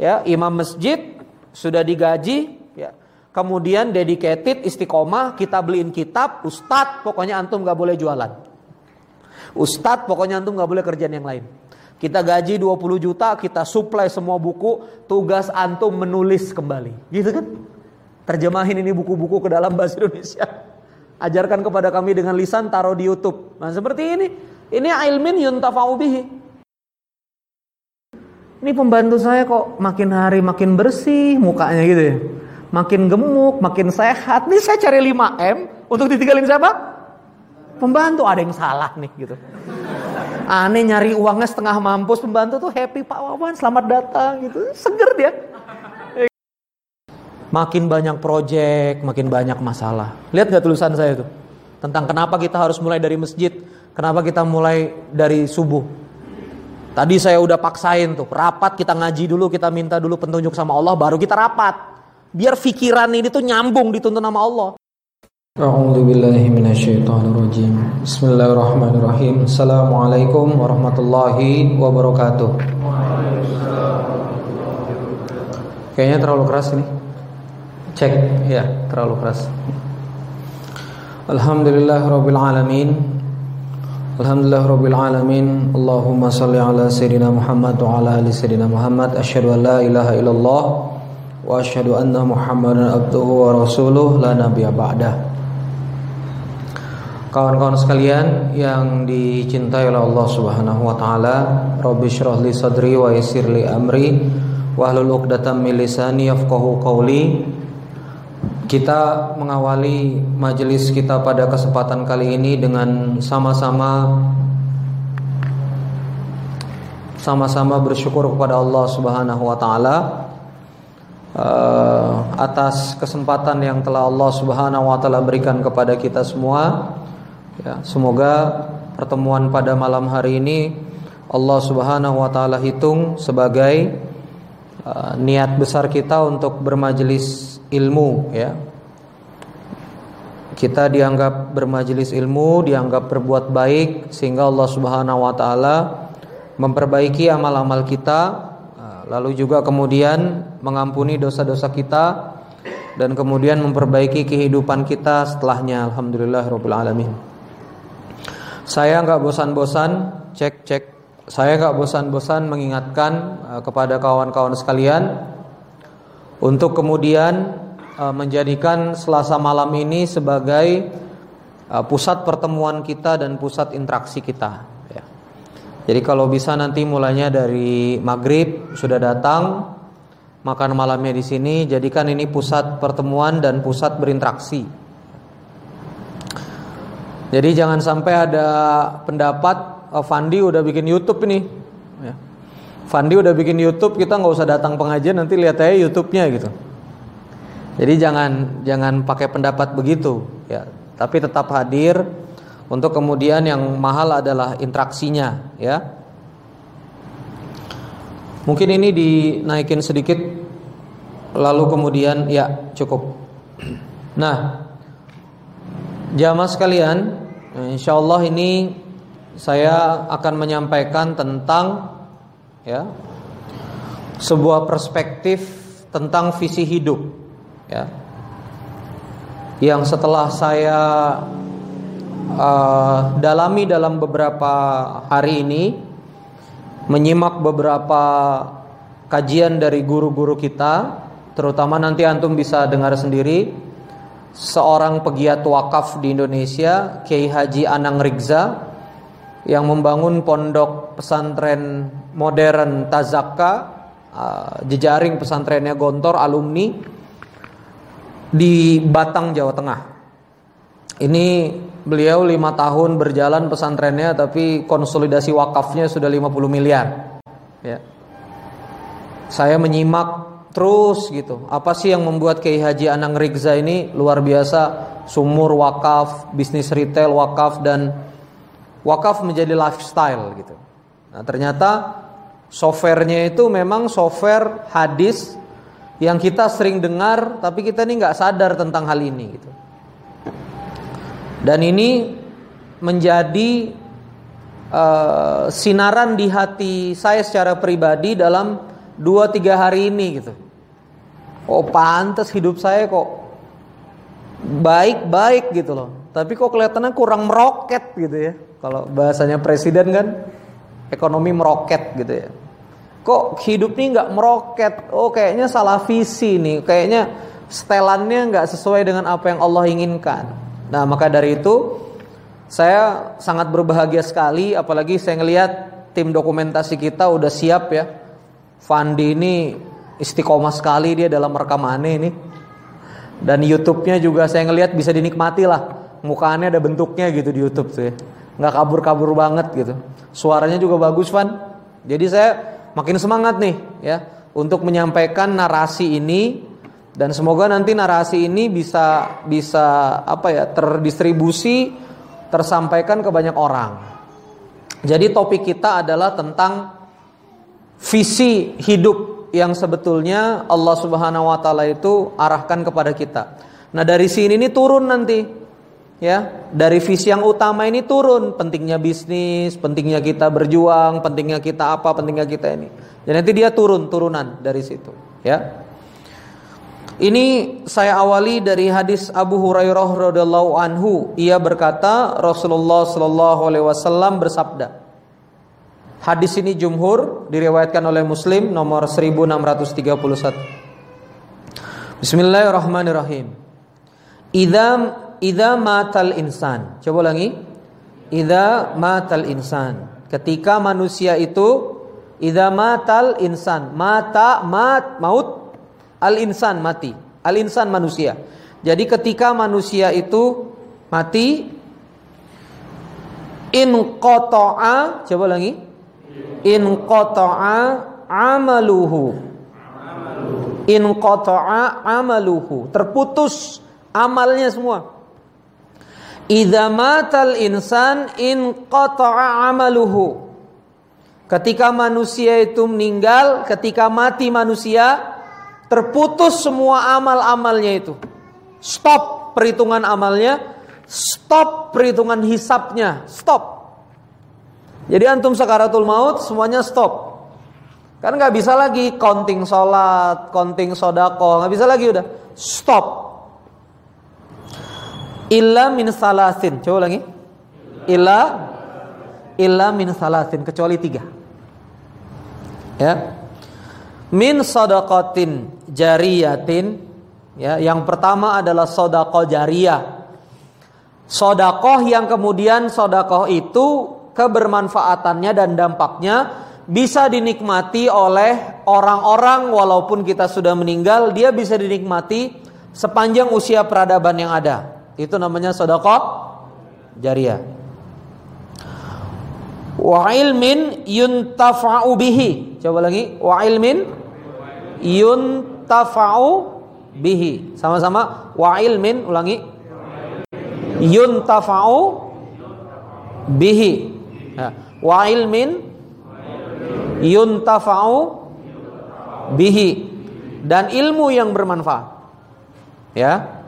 ya imam masjid sudah digaji, ya. Kemudian dedicated istiqomah, kita beliin kitab, ustadz pokoknya antum gak boleh jualan. Ustadz pokoknya antum gak boleh kerjaan yang lain. Kita gaji 20 juta, kita supply semua buku, tugas antum menulis kembali. Gitu kan? Terjemahin ini buku-buku ke dalam bahasa Indonesia. Ajarkan kepada kami dengan lisan, taruh di Youtube. Nah seperti ini. Ini ilmin yuntafa'u bihi. Ini pembantu saya kok makin hari makin bersih mukanya gitu ya. Makin gemuk, makin sehat. Ini saya cari 5M untuk ditinggalin siapa? Pembantu ada yang salah nih gitu. Aneh nyari uangnya setengah mampus pembantu tuh happy Pak Wawan selamat datang gitu. Seger dia. Makin banyak proyek, makin banyak masalah. Lihat gak tulisan saya tuh? Tentang kenapa kita harus mulai dari masjid, kenapa kita mulai dari subuh. Tadi saya udah paksain tuh, rapat kita ngaji dulu, kita minta dulu petunjuk sama Allah, baru kita rapat. Biar pikiran ini tuh nyambung dituntun sama Allah. Bismillahirrahmanirrahim. Assalamualaikum warahmatullahi wabarakatuh. Kayaknya terlalu keras ini. Cek, ya, terlalu keras. Alhamdulillah rabbil alamin. Alhamdulillah rabbil alamin. Allahumma salli ala sayyidina Muhammad wa ala ali sayyidina Muhammad. Asyhadu an la ilaha illallah wa asyhadu anna Muhammadan abduhu wa rasuluh la nabiyya ba'dah. Kawan-kawan sekalian yang dicintai oleh Allah Subhanahu wa taala, Rabbi shrah li sadri wa yassir li amri wahlul 'uqdatam min yafqahu qawli. Kita mengawali majelis kita pada kesempatan kali ini dengan sama-sama sama-sama bersyukur kepada Allah Subhanahu wa taala uh, atas kesempatan yang telah Allah Subhanahu wa taala berikan kepada kita semua. Ya, semoga pertemuan pada malam hari ini Allah Subhanahu wa taala hitung sebagai uh, niat besar kita untuk bermajelis ilmu ya. Kita dianggap bermajelis ilmu, dianggap berbuat baik sehingga Allah Subhanahu wa taala memperbaiki amal-amal kita lalu juga kemudian mengampuni dosa-dosa kita dan kemudian memperbaiki kehidupan kita setelahnya alhamdulillah rabbil alamin. Saya nggak bosan-bosan cek cek saya nggak bosan-bosan mengingatkan uh, kepada kawan-kawan sekalian untuk kemudian menjadikan Selasa malam ini sebagai uh, pusat pertemuan kita dan pusat interaksi kita. Ya. Jadi kalau bisa nanti mulainya dari maghrib sudah datang makan malamnya di sini, jadikan ini pusat pertemuan dan pusat berinteraksi. Jadi jangan sampai ada pendapat oh, Fandi udah bikin YouTube ini. Ya. Fandi udah bikin YouTube, kita nggak usah datang pengajian, nanti lihat aja YouTube-nya gitu. Jadi jangan jangan pakai pendapat begitu, ya. Tapi tetap hadir untuk kemudian yang mahal adalah interaksinya, ya. Mungkin ini dinaikin sedikit, lalu kemudian ya cukup. Nah, jamaah sekalian, insya Allah ini saya akan menyampaikan tentang ya sebuah perspektif tentang visi hidup ya. Yang setelah saya uh, dalami dalam beberapa hari ini menyimak beberapa kajian dari guru-guru kita terutama nanti antum bisa dengar sendiri seorang pegiat wakaf di Indonesia Kiai Haji Anang Rigza yang membangun pondok pesantren modern Tazaka uh, jejaring pesantrennya Gontor alumni di Batang Jawa Tengah. Ini beliau lima tahun berjalan pesantrennya tapi konsolidasi wakafnya sudah 50 miliar. Ya. Saya menyimak terus gitu. Apa sih yang membuat Kiai Haji Anang Rigza ini luar biasa? Sumur wakaf, bisnis retail wakaf dan wakaf menjadi lifestyle gitu. Nah, ternyata softwarenya itu memang software hadis yang kita sering dengar tapi kita ini nggak sadar tentang hal ini gitu. Dan ini menjadi uh, sinaran di hati saya secara pribadi dalam dua tiga hari ini gitu. Oh pantas hidup saya kok baik-baik gitu loh. Tapi kok kelihatannya kurang meroket gitu ya. Kalau bahasanya presiden kan ekonomi meroket gitu ya. Kok hidup ini nggak meroket? Oh kayaknya salah visi nih. Kayaknya setelannya nggak sesuai dengan apa yang Allah inginkan. Nah maka dari itu saya sangat berbahagia sekali. Apalagi saya ngelihat tim dokumentasi kita udah siap ya. Fandi ini istiqomah sekali dia dalam rekamannya ini. Dan YouTube-nya juga saya ngelihat bisa dinikmati lah mukanya ada bentuknya gitu di YouTube tuh ya. Nggak kabur-kabur banget gitu. Suaranya juga bagus, Van. Jadi saya makin semangat nih ya untuk menyampaikan narasi ini dan semoga nanti narasi ini bisa bisa apa ya terdistribusi tersampaikan ke banyak orang. Jadi topik kita adalah tentang visi hidup yang sebetulnya Allah Subhanahu wa taala itu arahkan kepada kita. Nah, dari sini ini turun nanti ya dari visi yang utama ini turun. Pentingnya bisnis pentingnya kita berjuang pentingnya kita apa pentingnya kita ini. Dan nanti dia turun turunan dari situ ya. Ini saya awali dari hadis Abu Hurairah radhiallahu anhu. Ia berkata Rasulullah shallallahu alaihi wasallam bersabda Hadis ini jumhur diriwayatkan oleh Muslim nomor 1631 Bismillahirrahmanirrahim. Idam idza matal insan. Coba lagi. Idza matal insan. Ketika manusia itu idza matal insan, mata mat maut al insan mati. Al insan manusia. Jadi ketika manusia itu mati in qata'a coba lagi. In qata'a amaluhu. In qata'a amaluhu. Terputus amalnya semua. Idza matal insan in qata'a amaluhu. Ketika manusia itu meninggal, ketika mati manusia, terputus semua amal-amalnya itu. Stop perhitungan amalnya, stop perhitungan hisapnya, stop. Jadi antum sakaratul maut semuanya stop. Kan nggak bisa lagi counting sholat, counting sodako, nggak bisa lagi udah stop illa min salasin. Coba lagi. Illa illa min salasin kecuali tiga. Ya. Min sadaqatin jariyatin ya, yang pertama adalah sodako jariyah. Sodakoh yang kemudian sodakoh itu kebermanfaatannya dan dampaknya bisa dinikmati oleh orang-orang walaupun kita sudah meninggal, dia bisa dinikmati sepanjang usia peradaban yang ada. Itu namanya sedekah jariah. Wa ilmin yuntafa'u bihi. Coba lagi. Wa ilmin yuntafa'u bihi. Sama-sama. Wa ilmin ulangi. Yuntafa'u bihi. Wa ilmin yuntafa'u bihi. Dan ilmu yang bermanfaat. Ya.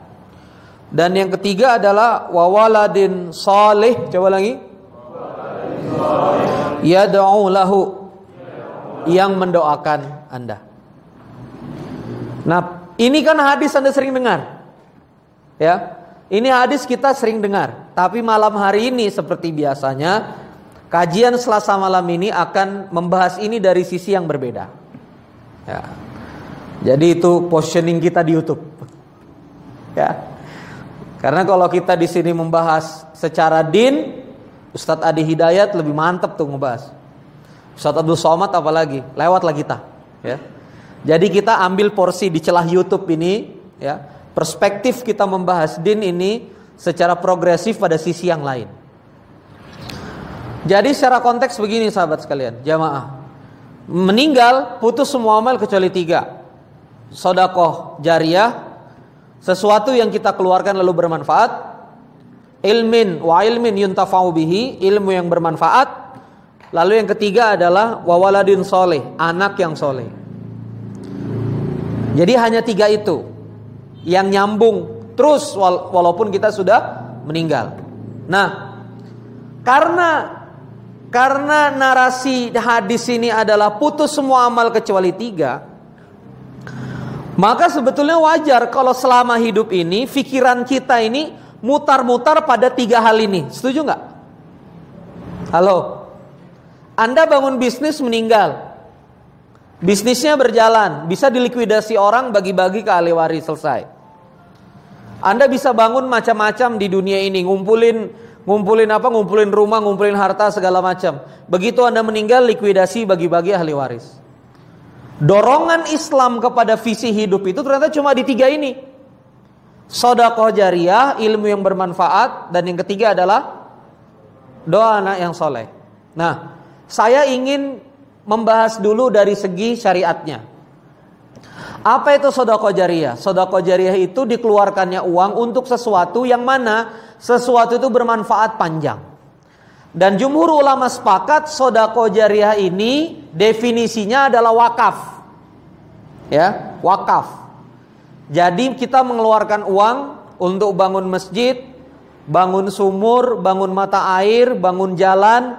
Dan yang ketiga adalah wawaladin salih. Coba lagi. Yad'u lahu. Yang mendoakan Anda. Nah, ini kan hadis Anda sering dengar. Ya. Ini hadis kita sering dengar, tapi malam hari ini seperti biasanya kajian Selasa malam ini akan membahas ini dari sisi yang berbeda. Ya. Jadi itu positioning kita di YouTube. Ya. Karena kalau kita di sini membahas secara din, Ustadz Adi Hidayat lebih mantap tuh membahas. Ustadz Abdul Somad apalagi, lewatlah kita. Ya. Jadi kita ambil porsi di celah YouTube ini, ya perspektif kita membahas din ini secara progresif pada sisi yang lain. Jadi secara konteks begini sahabat sekalian, jamaah. Meninggal putus semua amal kecuali tiga. Sodakoh jariah, sesuatu yang kita keluarkan lalu bermanfaat. Ilmin wa ilmin yuntafa'u bihi ilmu yang bermanfaat. Lalu yang ketiga adalah wawaladin soleh anak yang soleh. Jadi hanya tiga itu yang nyambung terus walaupun kita sudah meninggal. Nah karena karena narasi hadis ini adalah putus semua amal kecuali tiga, maka sebetulnya wajar kalau selama hidup ini pikiran kita ini mutar-mutar pada tiga hal ini. Setuju nggak? Halo, Anda bangun bisnis meninggal, bisnisnya berjalan, bisa dilikuidasi orang bagi-bagi ke ahli waris selesai. Anda bisa bangun macam-macam di dunia ini, ngumpulin Ngumpulin apa? Ngumpulin rumah, ngumpulin harta segala macam. Begitu Anda meninggal likuidasi bagi-bagi ahli waris. Dorongan Islam kepada visi hidup itu ternyata cuma di tiga ini. Sodakoh jariah, ilmu yang bermanfaat, dan yang ketiga adalah doa anak yang soleh. Nah, saya ingin membahas dulu dari segi syariatnya. Apa itu sodako jariah? Sodako jariah itu dikeluarkannya uang untuk sesuatu yang mana sesuatu itu bermanfaat panjang. Dan jumhur ulama sepakat sodako jariah ini definisinya adalah wakaf. Ya, wakaf. Jadi kita mengeluarkan uang untuk bangun masjid, bangun sumur, bangun mata air, bangun jalan,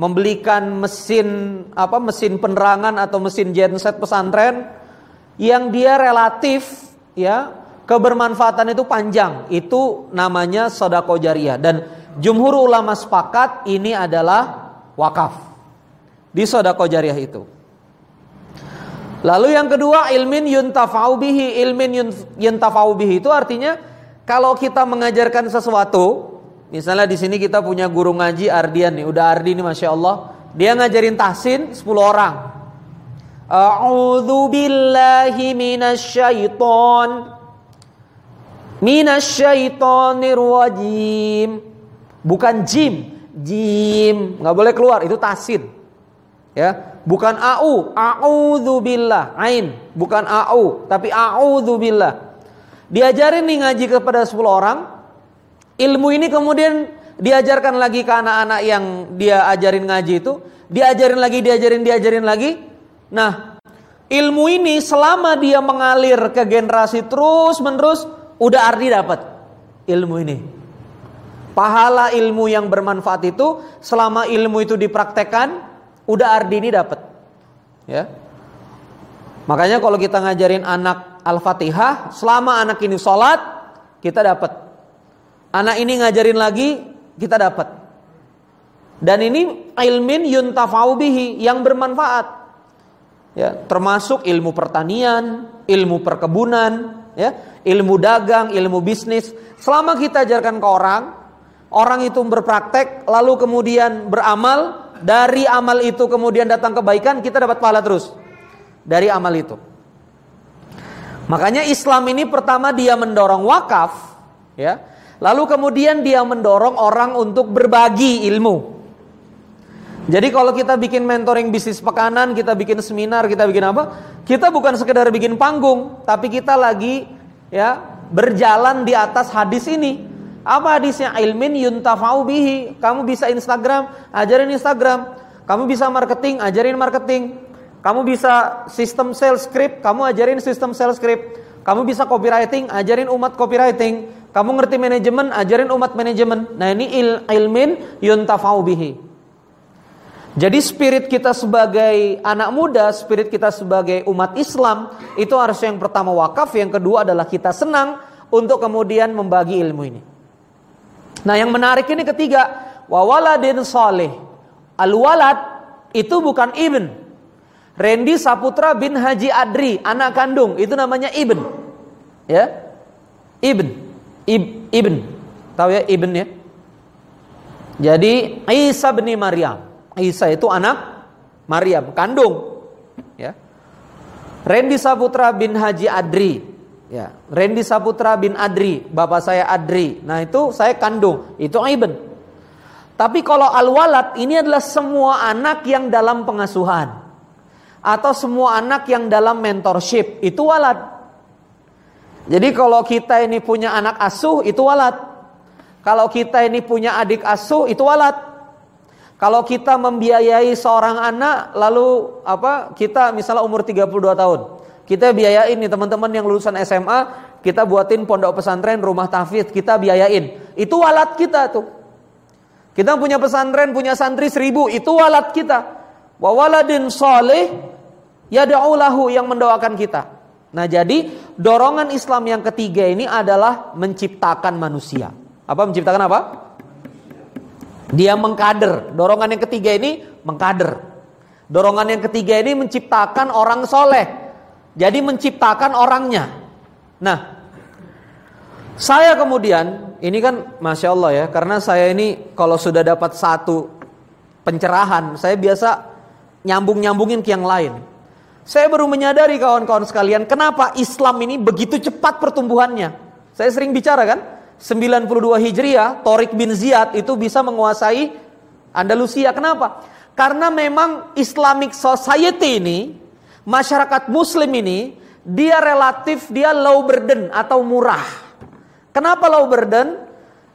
membelikan mesin apa mesin penerangan atau mesin genset pesantren, yang dia relatif ya kebermanfaatan itu panjang itu namanya sodako jariah dan jumhur ulama sepakat ini adalah wakaf. Di sodako jariah itu. Lalu yang kedua ilmin yuntafau bihi. Ilmin yuntafau bihi itu artinya kalau kita mengajarkan sesuatu misalnya di sini kita punya guru ngaji Ardian nih udah Ardi nih masya Allah. Dia ngajarin tahsin 10 orang. A'udzu billahi minasyaiton. Minasyaitonir rajim. Bukan jim, jim. Nggak boleh keluar. Itu tasin. Ya, bukan au, a'udzu billah, ain, bukan au, tapi a'udzu billah. Diajarin nih ngaji kepada 10 orang. Ilmu ini kemudian diajarkan lagi ke anak-anak yang dia ajarin ngaji itu, diajarin lagi, diajarin, diajarin lagi. Nah, ilmu ini selama dia mengalir ke generasi terus menerus, udah Ardi dapat ilmu ini. Pahala ilmu yang bermanfaat itu selama ilmu itu dipraktekkan, udah Ardi ini dapat. Ya. Makanya kalau kita ngajarin anak Al-Fatihah, selama anak ini sholat, kita dapat. Anak ini ngajarin lagi, kita dapat. Dan ini ilmin yuntafau bihi yang bermanfaat ya termasuk ilmu pertanian, ilmu perkebunan, ya, ilmu dagang, ilmu bisnis. Selama kita ajarkan ke orang, orang itu berpraktek lalu kemudian beramal, dari amal itu kemudian datang kebaikan, kita dapat pahala terus dari amal itu. Makanya Islam ini pertama dia mendorong wakaf, ya. Lalu kemudian dia mendorong orang untuk berbagi ilmu. Jadi kalau kita bikin mentoring bisnis pekanan, kita bikin seminar, kita bikin apa? Kita bukan sekedar bikin panggung, tapi kita lagi ya berjalan di atas hadis ini. Apa hadisnya? Ilmin yuntafau bihi. Kamu bisa Instagram, ajarin Instagram. Kamu bisa marketing, ajarin marketing. Kamu bisa sistem sales script, kamu ajarin sistem sales script. Kamu bisa copywriting, ajarin umat copywriting. Kamu ngerti manajemen, ajarin umat manajemen. Nah ini il, ilmin yuntafau bihi. Jadi spirit kita sebagai anak muda, spirit kita sebagai umat Islam itu harus yang pertama wakaf, yang kedua adalah kita senang untuk kemudian membagi ilmu ini. Nah, yang menarik ini ketiga, wawaladin saleh. Al-walad itu bukan ibn. Randy Saputra bin Haji Adri, anak kandung, itu namanya ibn. Ya. Ibn. Ib, ibn. Tahu ya ibn ya? Jadi Isa bin Maryam Isa itu anak Maryam, kandung. Ya. Randy Saputra bin Haji Adri. Ya, Randy Saputra bin Adri, bapak saya Adri. Nah, itu saya kandung, itu Ibn. Tapi kalau al-walad ini adalah semua anak yang dalam pengasuhan atau semua anak yang dalam mentorship, itu walad. Jadi kalau kita ini punya anak asuh, itu walad. Kalau kita ini punya adik asuh, itu walad. Kalau kita membiayai seorang anak lalu apa kita misalnya umur 32 tahun. Kita biayain nih teman-teman yang lulusan SMA, kita buatin pondok pesantren, rumah tahfidz, kita biayain. Itu walat kita tuh. Kita punya pesantren, punya santri seribu, itu walat kita. Wa waladin soleh yada'ulahu yang mendoakan kita. Nah jadi dorongan Islam yang ketiga ini adalah menciptakan manusia. Apa menciptakan apa? Dia mengkader. Dorongan yang ketiga ini mengkader. Dorongan yang ketiga ini menciptakan orang soleh. Jadi menciptakan orangnya. Nah, saya kemudian, ini kan Masya Allah ya, karena saya ini kalau sudah dapat satu pencerahan, saya biasa nyambung-nyambungin ke yang lain. Saya baru menyadari kawan-kawan sekalian, kenapa Islam ini begitu cepat pertumbuhannya. Saya sering bicara kan, 92 Hijriah, Torik bin Ziyad itu bisa menguasai Andalusia. Kenapa? Karena memang Islamic Society ini, masyarakat Muslim ini, dia relatif, dia low burden atau murah. Kenapa low burden?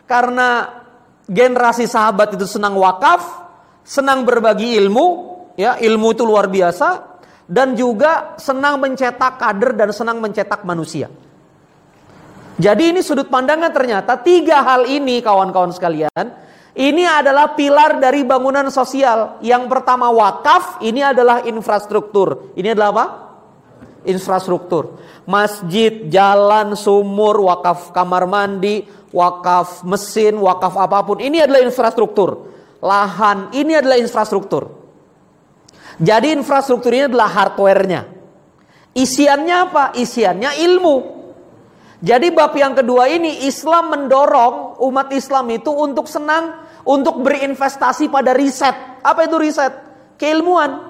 Karena generasi sahabat itu senang wakaf, senang berbagi ilmu, ya ilmu itu luar biasa, dan juga senang mencetak kader dan senang mencetak manusia. Jadi ini sudut pandangan ternyata tiga hal ini kawan-kawan sekalian, ini adalah pilar dari bangunan sosial. Yang pertama wakaf, ini adalah infrastruktur. Ini adalah apa? Infrastruktur masjid, jalan, sumur, wakaf kamar mandi, wakaf mesin, wakaf apa pun. Ini adalah infrastruktur. Lahan, ini adalah infrastruktur. Jadi infrastruktur ini adalah hardware-nya. Isiannya apa? Isiannya ilmu. Jadi bab yang kedua ini Islam mendorong umat Islam itu untuk senang untuk berinvestasi pada riset. Apa itu riset? Keilmuan.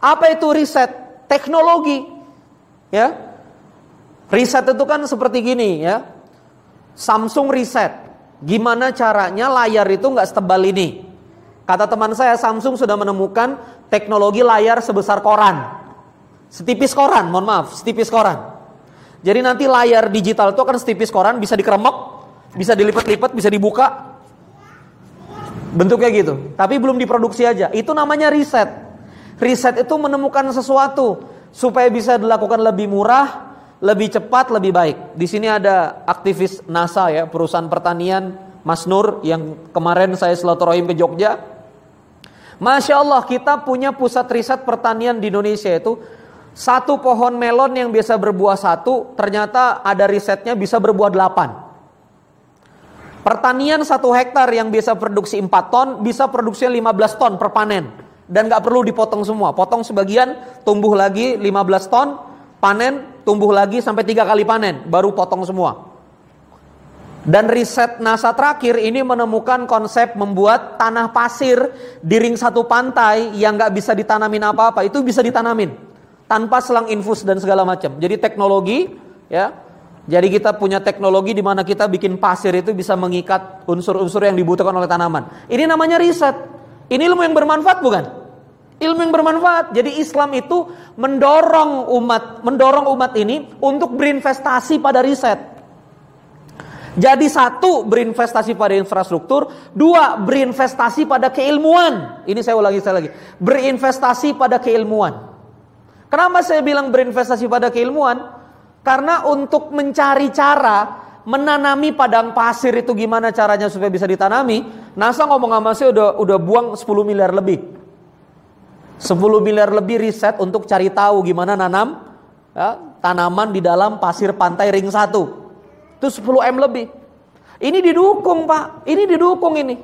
Apa itu riset? Teknologi. Ya. Riset itu kan seperti gini ya. Samsung riset. Gimana caranya layar itu nggak setebal ini? Kata teman saya Samsung sudah menemukan teknologi layar sebesar koran. Setipis koran, mohon maaf, setipis koran. Jadi nanti layar digital itu akan setipis koran, bisa dikeremek, bisa dilipat-lipat, bisa dibuka. Bentuknya gitu. Tapi belum diproduksi aja. Itu namanya riset. Riset itu menemukan sesuatu supaya bisa dilakukan lebih murah, lebih cepat, lebih baik. Di sini ada aktivis NASA ya, perusahaan pertanian Mas Nur yang kemarin saya silaturahim ke Jogja. Masya Allah kita punya pusat riset pertanian di Indonesia itu satu pohon melon yang biasa berbuah satu ternyata ada risetnya bisa berbuah delapan. Pertanian satu hektar yang biasa produksi 4 ton bisa produksi 15 ton per panen dan nggak perlu dipotong semua. Potong sebagian, tumbuh lagi 15 ton, panen tumbuh lagi sampai tiga kali panen, baru potong semua. Dan riset NASA terakhir ini menemukan konsep membuat tanah pasir di ring satu pantai yang nggak bisa ditanamin apa-apa itu bisa ditanamin tanpa selang infus dan segala macam. Jadi teknologi ya. Jadi kita punya teknologi di mana kita bikin pasir itu bisa mengikat unsur-unsur yang dibutuhkan oleh tanaman. Ini namanya riset. Ini ilmu yang bermanfaat bukan? Ilmu yang bermanfaat. Jadi Islam itu mendorong umat, mendorong umat ini untuk berinvestasi pada riset. Jadi satu berinvestasi pada infrastruktur, dua berinvestasi pada keilmuan. Ini saya ulangi saya lagi. Berinvestasi pada keilmuan. Kenapa saya bilang berinvestasi pada keilmuan? Karena untuk mencari cara menanami padang pasir itu gimana caranya supaya bisa ditanami, NASA ngomong sama saya udah udah buang 10 miliar lebih. 10 miliar lebih riset untuk cari tahu gimana nanam ya, tanaman di dalam pasir pantai ring 1. Itu 10 M lebih. Ini didukung Pak, ini didukung ini.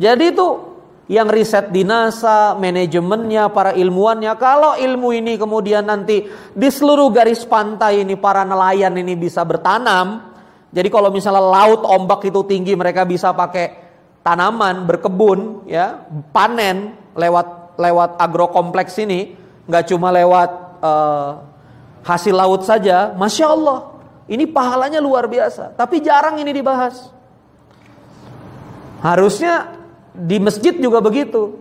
Jadi itu yang riset di NASA, manajemennya, para ilmuwannya. Kalau ilmu ini kemudian nanti di seluruh garis pantai ini para nelayan ini bisa bertanam. Jadi kalau misalnya laut ombak itu tinggi mereka bisa pakai tanaman, berkebun, ya, panen lewat lewat agrokompleks ini nggak cuma lewat uh, hasil laut saja, masya Allah, ini pahalanya luar biasa. Tapi jarang ini dibahas. Harusnya di masjid juga begitu.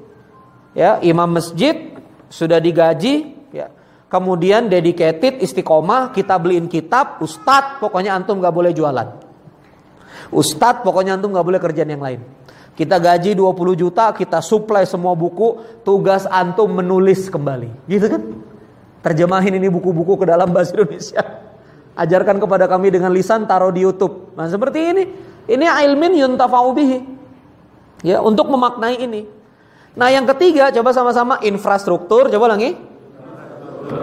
Ya, imam masjid sudah digaji, ya. Kemudian dedicated istiqomah, kita beliin kitab, ustadz pokoknya antum nggak boleh jualan. Ustadz pokoknya antum nggak boleh kerjaan yang lain. Kita gaji 20 juta, kita supply semua buku, tugas antum menulis kembali. Gitu kan? Terjemahin ini buku-buku ke dalam bahasa Indonesia. Ajarkan kepada kami dengan lisan, taruh di YouTube. Nah seperti ini. Ini ilmin yuntafa'u bihi. Ya, untuk memaknai ini. Nah, yang ketiga coba sama-sama infrastruktur, coba lagi.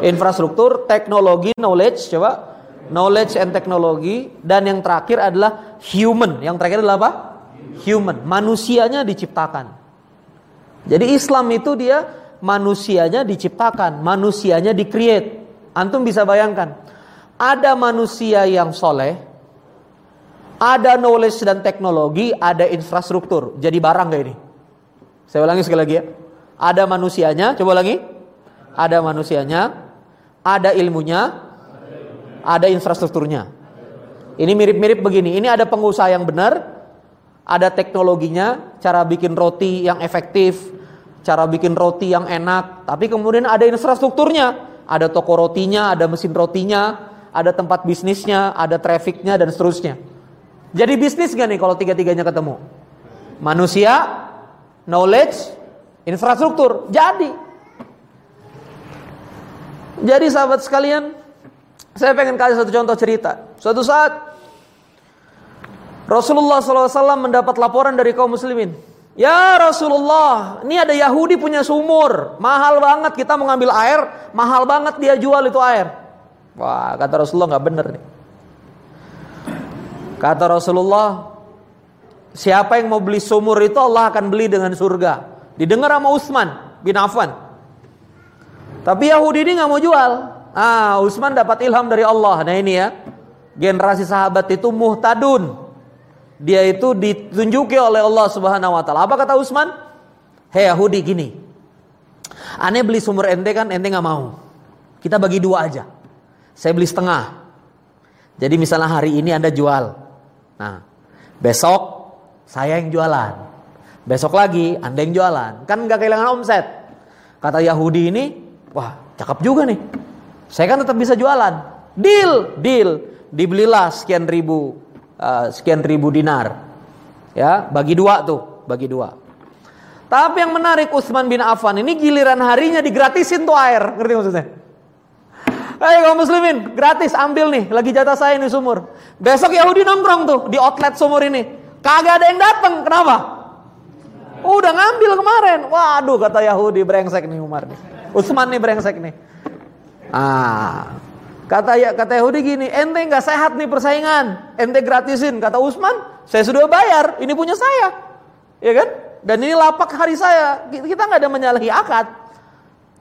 Infrastruktur, teknologi, knowledge, coba. Knowledge and teknologi dan yang terakhir adalah human. Yang terakhir adalah apa? Human. Manusianya diciptakan. Jadi Islam itu dia manusianya diciptakan, manusianya di-create. Antum bisa bayangkan, ada manusia yang soleh, ada knowledge dan teknologi, ada infrastruktur. Jadi barang gak ini? Saya ulangi sekali lagi ya. Ada manusianya, coba lagi. Ada manusianya, ada ilmunya, ada infrastrukturnya. Ini mirip-mirip begini. Ini ada pengusaha yang benar, ada teknologinya, cara bikin roti yang efektif, cara bikin roti yang enak, tapi kemudian ada infrastrukturnya, ada toko rotinya, ada mesin rotinya, ada tempat bisnisnya, ada trafficnya dan seterusnya. Jadi bisnis gak nih kalau tiga-tiganya ketemu? Manusia, knowledge, infrastruktur. Jadi. Jadi sahabat sekalian, saya pengen kasih satu contoh cerita. Suatu saat Rasulullah SAW mendapat laporan dari kaum muslimin. Ya Rasulullah, ini ada Yahudi punya sumur, mahal banget kita mau ngambil air, mahal banget dia jual itu air. Wah, kata Rasulullah nggak bener nih. Kata Rasulullah, siapa yang mau beli sumur itu Allah akan beli dengan surga. Didengar sama Utsman bin Affan. Tapi Yahudi ini nggak mau jual. Ah, Utsman dapat ilham dari Allah. Nah ini ya, generasi sahabat itu muhtadun dia itu ditunjuki oleh Allah Subhanahu wa taala. Apa kata Utsman? Hei Yahudi gini. Aneh beli sumur ente kan ente nggak mau. Kita bagi dua aja. Saya beli setengah. Jadi misalnya hari ini Anda jual. Nah, besok saya yang jualan. Besok lagi Anda yang jualan. Kan nggak kehilangan omset. Kata Yahudi ini, wah cakep juga nih. Saya kan tetap bisa jualan. Deal, deal. Dibelilah sekian ribu uh, sekian ribu dinar. Ya, bagi dua tuh, bagi dua. Tapi yang menarik Utsman bin Affan ini giliran harinya digratisin tuh air, ngerti maksudnya? Ayo kaum muslimin, gratis ambil nih, lagi jatah saya ini sumur. Besok Yahudi nongkrong tuh di outlet sumur ini. Kagak ada yang datang, kenapa? Udah ngambil kemarin. Waduh kata Yahudi brengsek nih Umar nih. Utsman nih brengsek nih. Ah, Kata ya kata Yahudi gini, ente nggak sehat nih persaingan, ente gratisin. Kata Usman, saya sudah bayar, ini punya saya, ya kan? Dan ini lapak hari saya, kita nggak ada menyalahi akad.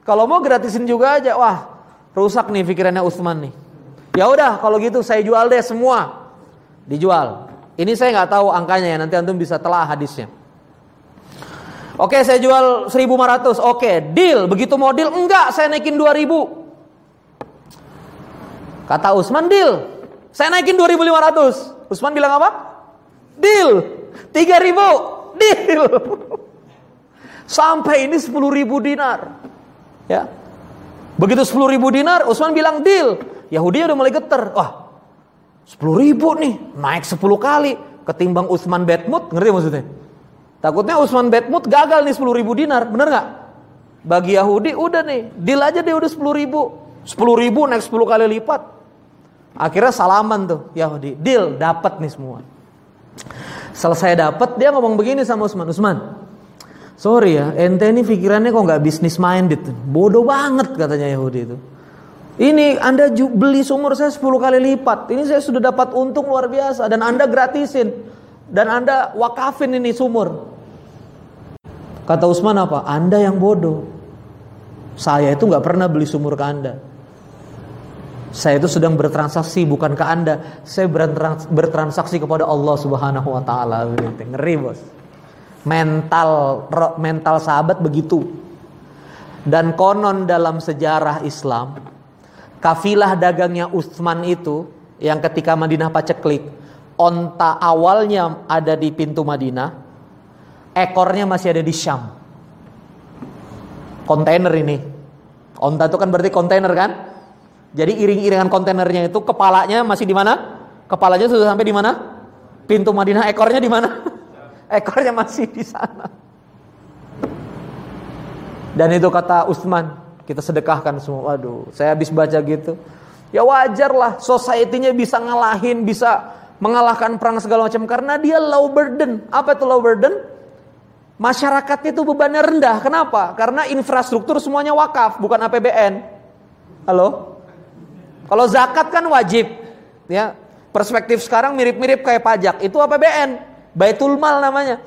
Kalau mau gratisin juga aja, wah rusak nih pikirannya Usman nih. Ya udah, kalau gitu saya jual deh semua, dijual. Ini saya nggak tahu angkanya ya, nanti antum bisa telah hadisnya. Oke, saya jual 1500. Oke, deal. Begitu mau deal, enggak, saya naikin 2000. Kata Usman deal. Saya naikin 2500. Usman bilang apa? Deal. 3000. Deal. Sampai ini 10.000 dinar. Ya. Begitu 10.000 dinar, Usman bilang deal. Yahudi udah mulai geter. Wah, 10.000 nih, naik 10 kali. Ketimbang Usman Betmut, ngerti maksudnya? Takutnya Usman Betmut gagal nih 10.000 dinar, bener nggak? Bagi Yahudi udah nih, deal aja dia udah 10.000. 10.000 naik 10 kali lipat. Akhirnya salaman tuh Yahudi, deal dapat nih semua. Selesai dapat dia ngomong begini sama Usman, Usman, sorry ya, ente ini pikirannya kok nggak bisnis minded, bodoh banget katanya Yahudi itu. Ini Anda beli sumur saya 10 kali lipat. Ini saya sudah dapat untung luar biasa dan Anda gratisin dan Anda wakafin ini sumur. Kata Usman apa? Anda yang bodoh. Saya itu nggak pernah beli sumur ke Anda. Saya itu sedang bertransaksi bukan ke Anda. Saya bertransaksi kepada Allah Subhanahu wa taala. Ngeri, Bos. Mental mental sahabat begitu. Dan konon dalam sejarah Islam, kafilah dagangnya Utsman itu yang ketika Madinah paceklik, onta awalnya ada di pintu Madinah, ekornya masih ada di Syam. Kontainer ini. Onta itu kan berarti kontainer kan? Jadi iring-iringan kontainernya itu kepalanya masih di mana? Kepalanya sudah sampai di mana? Pintu Madinah ekornya di mana? ekornya masih di sana. Dan itu kata Utsman, kita sedekahkan semua. Waduh, saya habis baca gitu. Ya wajar lah, society-nya bisa ngalahin, bisa mengalahkan perang segala macam karena dia low burden. Apa itu low burden? Masyarakatnya itu bebannya rendah. Kenapa? Karena infrastruktur semuanya wakaf, bukan APBN. Halo? Kalau zakat kan wajib. Ya, perspektif sekarang mirip-mirip kayak pajak. Itu APBN, Baitul Mal namanya.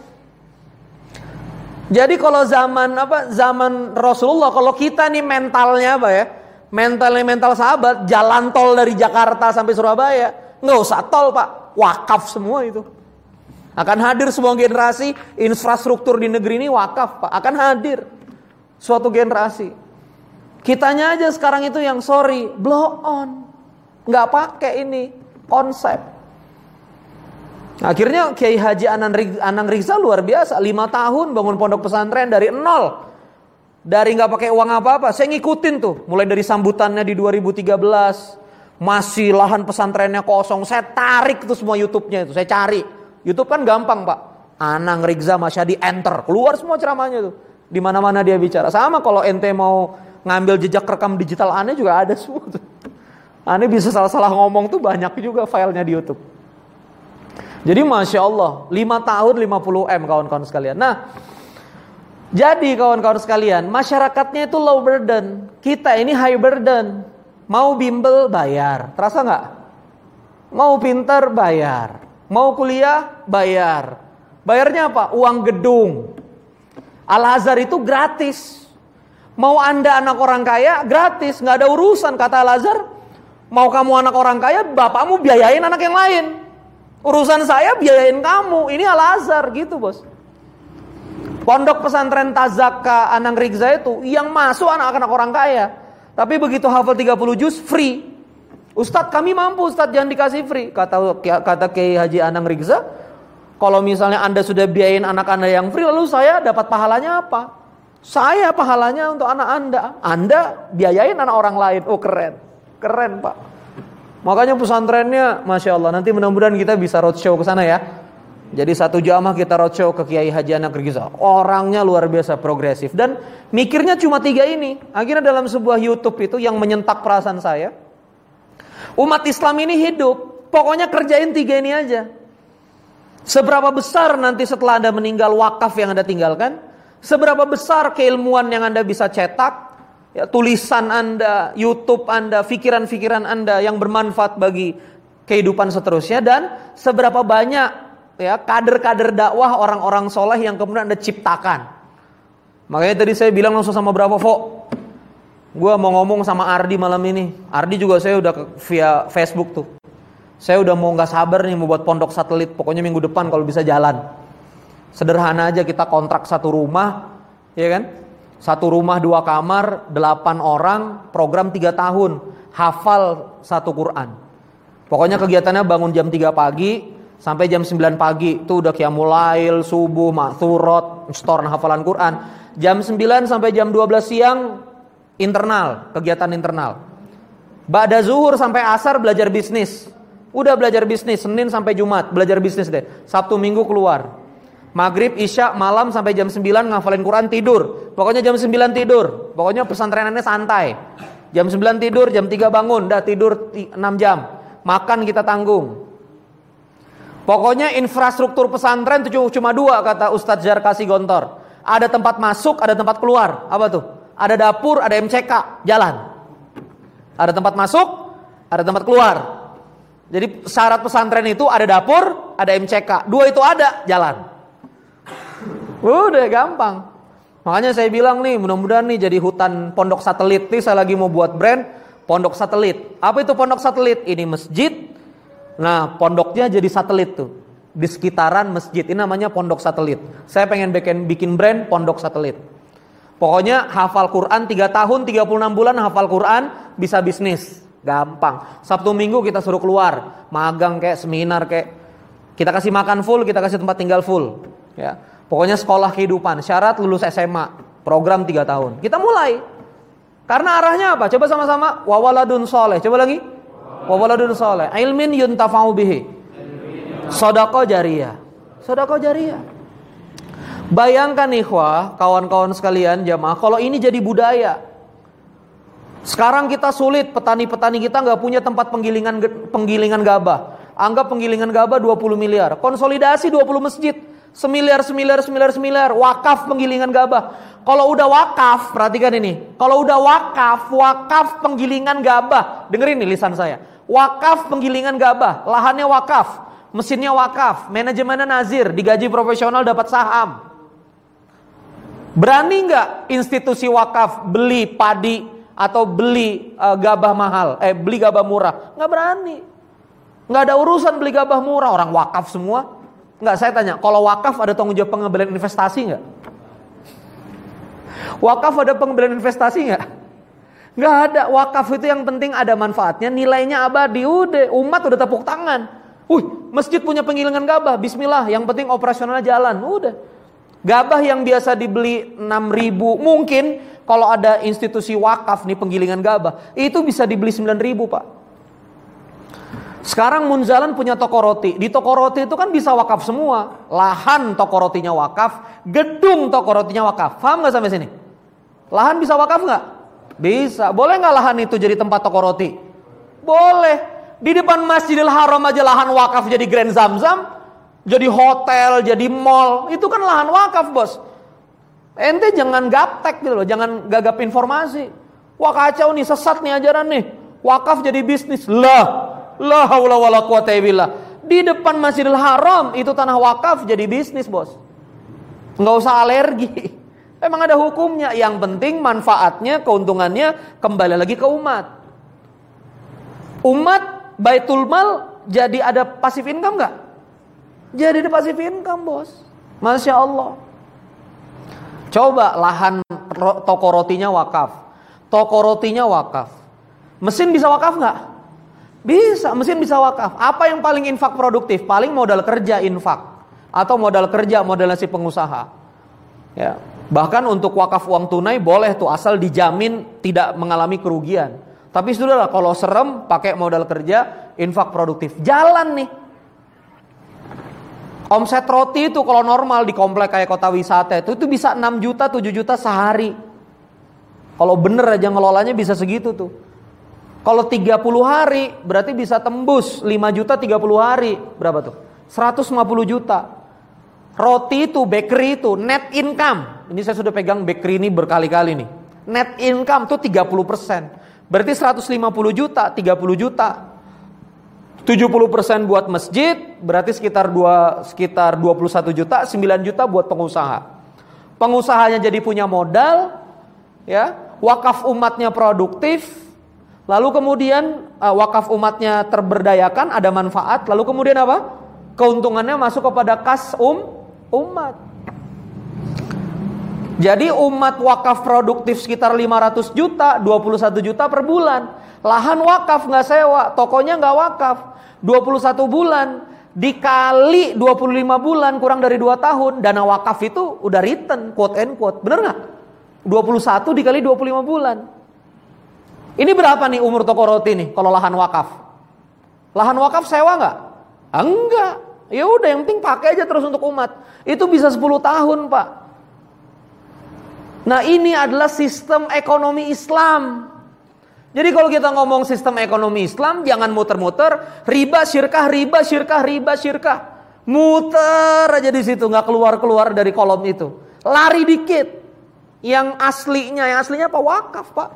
Jadi kalau zaman apa? Zaman Rasulullah, kalau kita nih mentalnya apa ya? Mentalnya mental sahabat, jalan tol dari Jakarta sampai Surabaya, nggak usah tol pak, wakaf semua itu. Akan hadir semua generasi, infrastruktur di negeri ini wakaf Pak. Akan hadir suatu generasi. Kitanya aja sekarang itu yang sorry, blow on. Nggak pakai ini konsep. Akhirnya Kiai Haji Anang Rizal luar biasa, lima tahun bangun pondok pesantren dari nol. Dari nggak pakai uang apa-apa, saya ngikutin tuh, mulai dari sambutannya di 2013, masih lahan pesantrennya kosong, saya tarik tuh semua YouTube-nya itu, saya cari YouTube kan gampang pak. Anang Rizza Masyadi enter keluar semua ceramahnya tuh. Di mana-mana dia bicara. Sama kalau ente mau ngambil jejak rekam digital aneh juga ada semua tuh. Aneh bisa salah-salah ngomong tuh banyak juga filenya di YouTube. Jadi Masya Allah 5 tahun 50 M kawan-kawan sekalian Nah Jadi kawan-kawan sekalian Masyarakatnya itu low burden Kita ini high burden Mau bimbel bayar Terasa nggak? Mau pinter bayar Mau kuliah bayar. Bayarnya apa? Uang gedung. Al-Azhar itu gratis. Mau anda anak orang kaya gratis. nggak ada urusan kata Al-Azhar. Mau kamu anak orang kaya bapakmu biayain anak yang lain. Urusan saya biayain kamu. Ini Al-Azhar gitu bos. Pondok pesantren Tazaka Anang Rigza itu yang masuk anak-anak orang kaya. Tapi begitu hafal 30 juz free. Ustadz kami mampu Ustadz jangan dikasih free kata kata Kiai Haji Anang Rigza kalau misalnya anda sudah biayain anak anda yang free lalu saya dapat pahalanya apa saya pahalanya untuk anak anda anda biayain anak orang lain oh keren keren pak makanya pesantrennya masya Allah nanti mudah-mudahan kita bisa roadshow ke sana ya jadi satu jamaah kita roadshow ke Kiai Haji Anak Rigza orangnya luar biasa progresif dan mikirnya cuma tiga ini akhirnya dalam sebuah YouTube itu yang menyentak perasaan saya Umat Islam ini hidup, pokoknya kerjain tiga ini aja. Seberapa besar nanti setelah Anda meninggal wakaf yang Anda tinggalkan? Seberapa besar keilmuan yang Anda bisa cetak? Ya, tulisan Anda, YouTube Anda, pikiran-pikiran Anda yang bermanfaat bagi kehidupan seterusnya dan seberapa banyak ya kader-kader dakwah orang-orang soleh yang kemudian Anda ciptakan. Makanya tadi saya bilang langsung sama Bravo Gue mau ngomong sama Ardi malam ini. Ardi juga saya udah via Facebook tuh. Saya udah mau nggak sabar nih mau buat pondok satelit. Pokoknya minggu depan kalau bisa jalan. Sederhana aja kita kontrak satu rumah, ya kan? Satu rumah dua kamar, delapan orang, program tiga tahun, hafal satu Quran. Pokoknya kegiatannya bangun jam 3 pagi sampai jam 9 pagi. Itu udah kiamulail, subuh, maksurot, store hafalan Quran. Jam 9 sampai jam 12 siang internal, kegiatan internal. Ba'da zuhur sampai asar belajar bisnis. Udah belajar bisnis, Senin sampai Jumat belajar bisnis deh. Sabtu Minggu keluar. Maghrib, Isya, malam sampai jam 9 ngafalin Quran tidur. Pokoknya jam 9 tidur. Pokoknya pesantrenannya santai. Jam 9 tidur, jam 3 bangun, dah tidur 6 jam. Makan kita tanggung. Pokoknya infrastruktur pesantren itu cuma dua kata Ustadz Jarkasi Gontor. Ada tempat masuk, ada tempat keluar. Apa tuh? ada dapur, ada MCK, jalan. Ada tempat masuk, ada tempat keluar. Jadi syarat pesantren itu ada dapur, ada MCK. Dua itu ada, jalan. Udah gampang. Makanya saya bilang nih, mudah-mudahan nih jadi hutan pondok satelit nih saya lagi mau buat brand pondok satelit. Apa itu pondok satelit? Ini masjid. Nah, pondoknya jadi satelit tuh. Di sekitaran masjid. Ini namanya pondok satelit. Saya pengen bikin bikin brand pondok satelit. Pokoknya hafal Quran 3 tahun 36 bulan hafal Quran bisa bisnis. Gampang. Sabtu Minggu kita suruh keluar, magang kayak seminar kayak kita kasih makan full, kita kasih tempat tinggal full. Ya. Pokoknya sekolah kehidupan, syarat lulus SMA, program 3 tahun. Kita mulai. Karena arahnya apa? Coba sama-sama wawaladun soleh. Coba lagi. Wawaladun soleh. Ilmin yuntafa'u bihi. Sodako jariyah. Sodako jariyah. Bayangkan ikhwah, kawan-kawan sekalian jamaah, kalau ini jadi budaya. Sekarang kita sulit, petani-petani kita nggak punya tempat penggilingan penggilingan gabah. Anggap penggilingan gabah 20 miliar. Konsolidasi 20 masjid. Semiliar, semiliar, semiliar, semiliar. Wakaf penggilingan gabah. Kalau udah wakaf, perhatikan ini. Kalau udah wakaf, wakaf penggilingan gabah. Dengerin nih lisan saya. Wakaf penggilingan gabah. Lahannya wakaf. Mesinnya wakaf. Manajemennya nazir. Digaji profesional dapat saham. Berani nggak institusi wakaf beli padi atau beli uh, gabah mahal, eh beli gabah murah? Nggak berani. Nggak ada urusan beli gabah murah, orang wakaf semua. Nggak saya tanya, kalau wakaf ada tanggung jawab pengembalian investasi nggak? Wakaf ada pengembalian investasi nggak? Nggak ada. Wakaf itu yang penting ada manfaatnya, nilainya abadi. Udah, umat udah tepuk tangan. Wih, masjid punya penggilingan gabah. Bismillah, yang penting operasionalnya jalan. Udah. Gabah yang biasa dibeli 6 ribu, mungkin kalau ada institusi wakaf nih penggilingan gabah, itu bisa dibeli 9 ribu pak. Sekarang Munzalan punya toko roti. Di toko roti itu kan bisa wakaf semua. Lahan toko rotinya wakaf, gedung toko rotinya wakaf. Paham nggak sampai sini? Lahan bisa wakaf nggak? Bisa. Boleh nggak lahan itu jadi tempat toko roti? Boleh. Di depan Masjidil Haram aja lahan wakaf jadi Grand Zamzam, jadi hotel, jadi mall. Itu kan lahan wakaf, Bos. Ente jangan gaptek gitu loh, jangan gagap informasi. Wah kacau nih, sesat nih ajaran nih. Wakaf jadi bisnis. Lah, la haula wala quwata Di depan Masjidil Haram itu tanah wakaf jadi bisnis, Bos. Nggak usah alergi. Emang ada hukumnya. Yang penting manfaatnya, keuntungannya kembali lagi ke umat. Umat Baitul Mal jadi ada pasif income nggak? Jadi ada pasif income, Bos. Masya Allah. Coba lahan toko rotinya wakaf. Toko rotinya wakaf. Mesin bisa wakaf nggak? Bisa, mesin bisa wakaf. Apa yang paling infak produktif? Paling modal kerja infak. Atau modal kerja, modal si pengusaha. Ya. Bahkan untuk wakaf uang tunai boleh tuh asal dijamin tidak mengalami kerugian. Tapi sudahlah kalau serem pakai modal kerja, infak produktif. Jalan nih. Omset roti itu kalau normal di komplek kayak kota wisata itu itu bisa 6 juta 7 juta sehari. Kalau bener aja ngelolanya bisa segitu tuh. Kalau 30 hari berarti bisa tembus 5 juta 30 hari. Berapa tuh? 150 juta. Roti itu, bakery itu, net income. Ini saya sudah pegang bakery ini berkali-kali nih. Net income tuh 30%. Berarti 150 juta, 30 juta. 70% buat masjid, berarti sekitar dua sekitar 21 juta, 9 juta buat pengusaha. Pengusahanya jadi punya modal, ya, wakaf umatnya produktif, lalu kemudian uh, wakaf umatnya terberdayakan, ada manfaat, lalu kemudian apa? Keuntungannya masuk kepada kas um umat. Jadi umat wakaf produktif sekitar 500 juta, 21 juta per bulan. Lahan wakaf nggak sewa, tokonya nggak wakaf. 21 bulan dikali 25 bulan kurang dari 2 tahun dana wakaf itu udah return quote and quote bener nggak 21 dikali 25 bulan ini berapa nih umur toko roti nih kalau lahan wakaf lahan wakaf sewa nggak enggak ya udah yang penting pakai aja terus untuk umat itu bisa 10 tahun pak nah ini adalah sistem ekonomi Islam jadi kalau kita ngomong sistem ekonomi Islam, jangan muter-muter, riba syirkah, riba syirkah, riba syirkah. Muter aja di situ, nggak keluar-keluar dari kolom itu. Lari dikit. Yang aslinya, yang aslinya apa? Wakaf, Pak.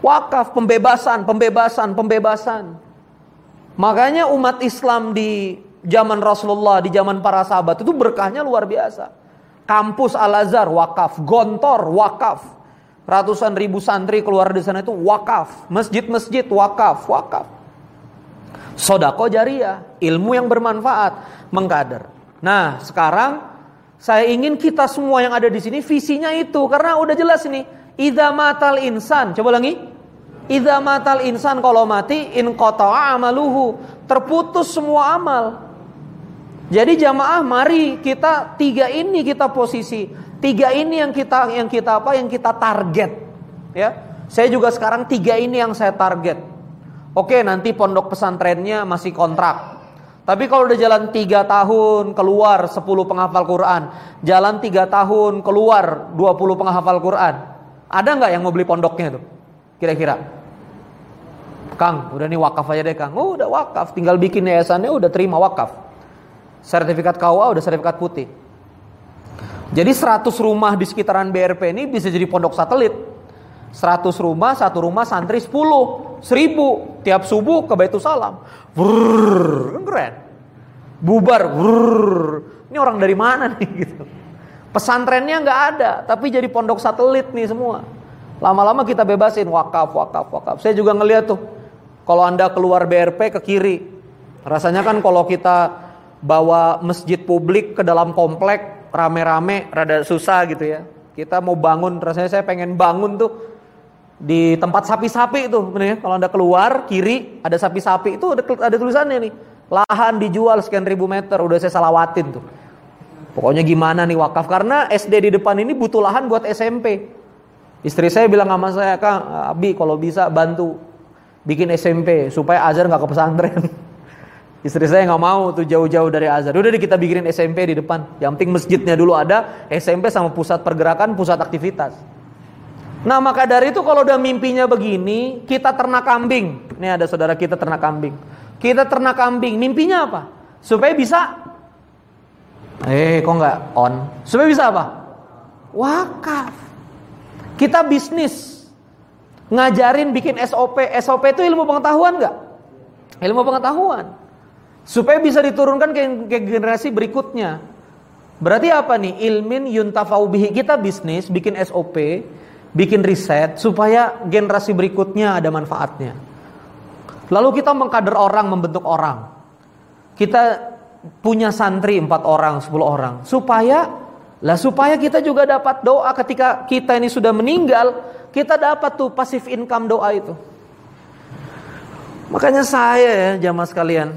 Wakaf, pembebasan, pembebasan, pembebasan. Makanya umat Islam di zaman Rasulullah, di zaman para sahabat itu berkahnya luar biasa. Kampus Al-Azhar wakaf, Gontor wakaf, Ratusan ribu santri keluar di sana itu wakaf. Masjid-masjid wakaf, wakaf. Sodako jariah, ilmu yang bermanfaat, mengkader. Nah sekarang saya ingin kita semua yang ada di sini visinya itu karena udah jelas ini. Ida matal insan, coba lagi. Ida matal insan kalau mati in amaluhu, terputus semua amal. Jadi jamaah mari kita tiga ini kita posisi Tiga ini yang kita yang kita apa yang kita target ya. Saya juga sekarang tiga ini yang saya target. Oke, nanti pondok pesantrennya masih kontrak. Tapi kalau udah jalan tiga tahun keluar 10 penghafal Quran, jalan tiga tahun keluar 20 penghafal Quran, ada nggak yang mau beli pondoknya tuh? Kira-kira? Kang, udah nih wakaf aja deh Kang. Oh, udah wakaf, tinggal bikin yayasannya udah terima wakaf. Sertifikat KUA udah sertifikat putih. Jadi 100 rumah di sekitaran BRP ini bisa jadi pondok satelit. 100 rumah, satu rumah santri 10, 1000 tiap subuh ke Baitul Salam. Brrr, keren. Bubar, brrr. Ini orang dari mana nih gitu. Pesantrennya nggak ada, tapi jadi pondok satelit nih semua. Lama-lama kita bebasin wakaf, wakaf, wakaf. Saya juga ngeliat tuh, kalau anda keluar BRP ke kiri, rasanya kan kalau kita bawa masjid publik ke dalam komplek rame-rame, rada susah gitu ya. Kita mau bangun, rasanya saya pengen bangun tuh di tempat sapi-sapi itu, bener ya. Kalau anda keluar kiri ada sapi-sapi itu ada, ada tulisannya nih, lahan dijual sekian ribu meter, udah saya salawatin tuh. Pokoknya gimana nih wakaf karena SD di depan ini butuh lahan buat SMP. Istri saya bilang sama saya, Kang, Abi kalau bisa bantu bikin SMP supaya Azhar nggak ke pesantren. Istri saya nggak mau tuh jauh-jauh dari Azhar. Udah deh kita bikinin SMP di depan. Yang penting masjidnya dulu ada, SMP sama pusat pergerakan, pusat aktivitas. Nah maka dari itu kalau udah mimpinya begini, kita ternak kambing. Ini ada saudara kita ternak kambing. Kita ternak kambing, mimpinya apa? Supaya bisa Eh, kok nggak on? Supaya bisa apa? Wakaf. Kita bisnis. Ngajarin bikin SOP. SOP itu ilmu pengetahuan nggak? Ilmu pengetahuan. Supaya bisa diturunkan ke, ke generasi berikutnya. Berarti apa nih? Ilmin yuntafau bihi. Kita bisnis, bikin SOP, bikin riset supaya generasi berikutnya ada manfaatnya. Lalu kita mengkader orang, membentuk orang. Kita punya santri empat orang, sepuluh orang, supaya lah supaya kita juga dapat doa ketika kita ini sudah meninggal, kita dapat tuh pasif income doa itu. Makanya saya ya jamaah sekalian,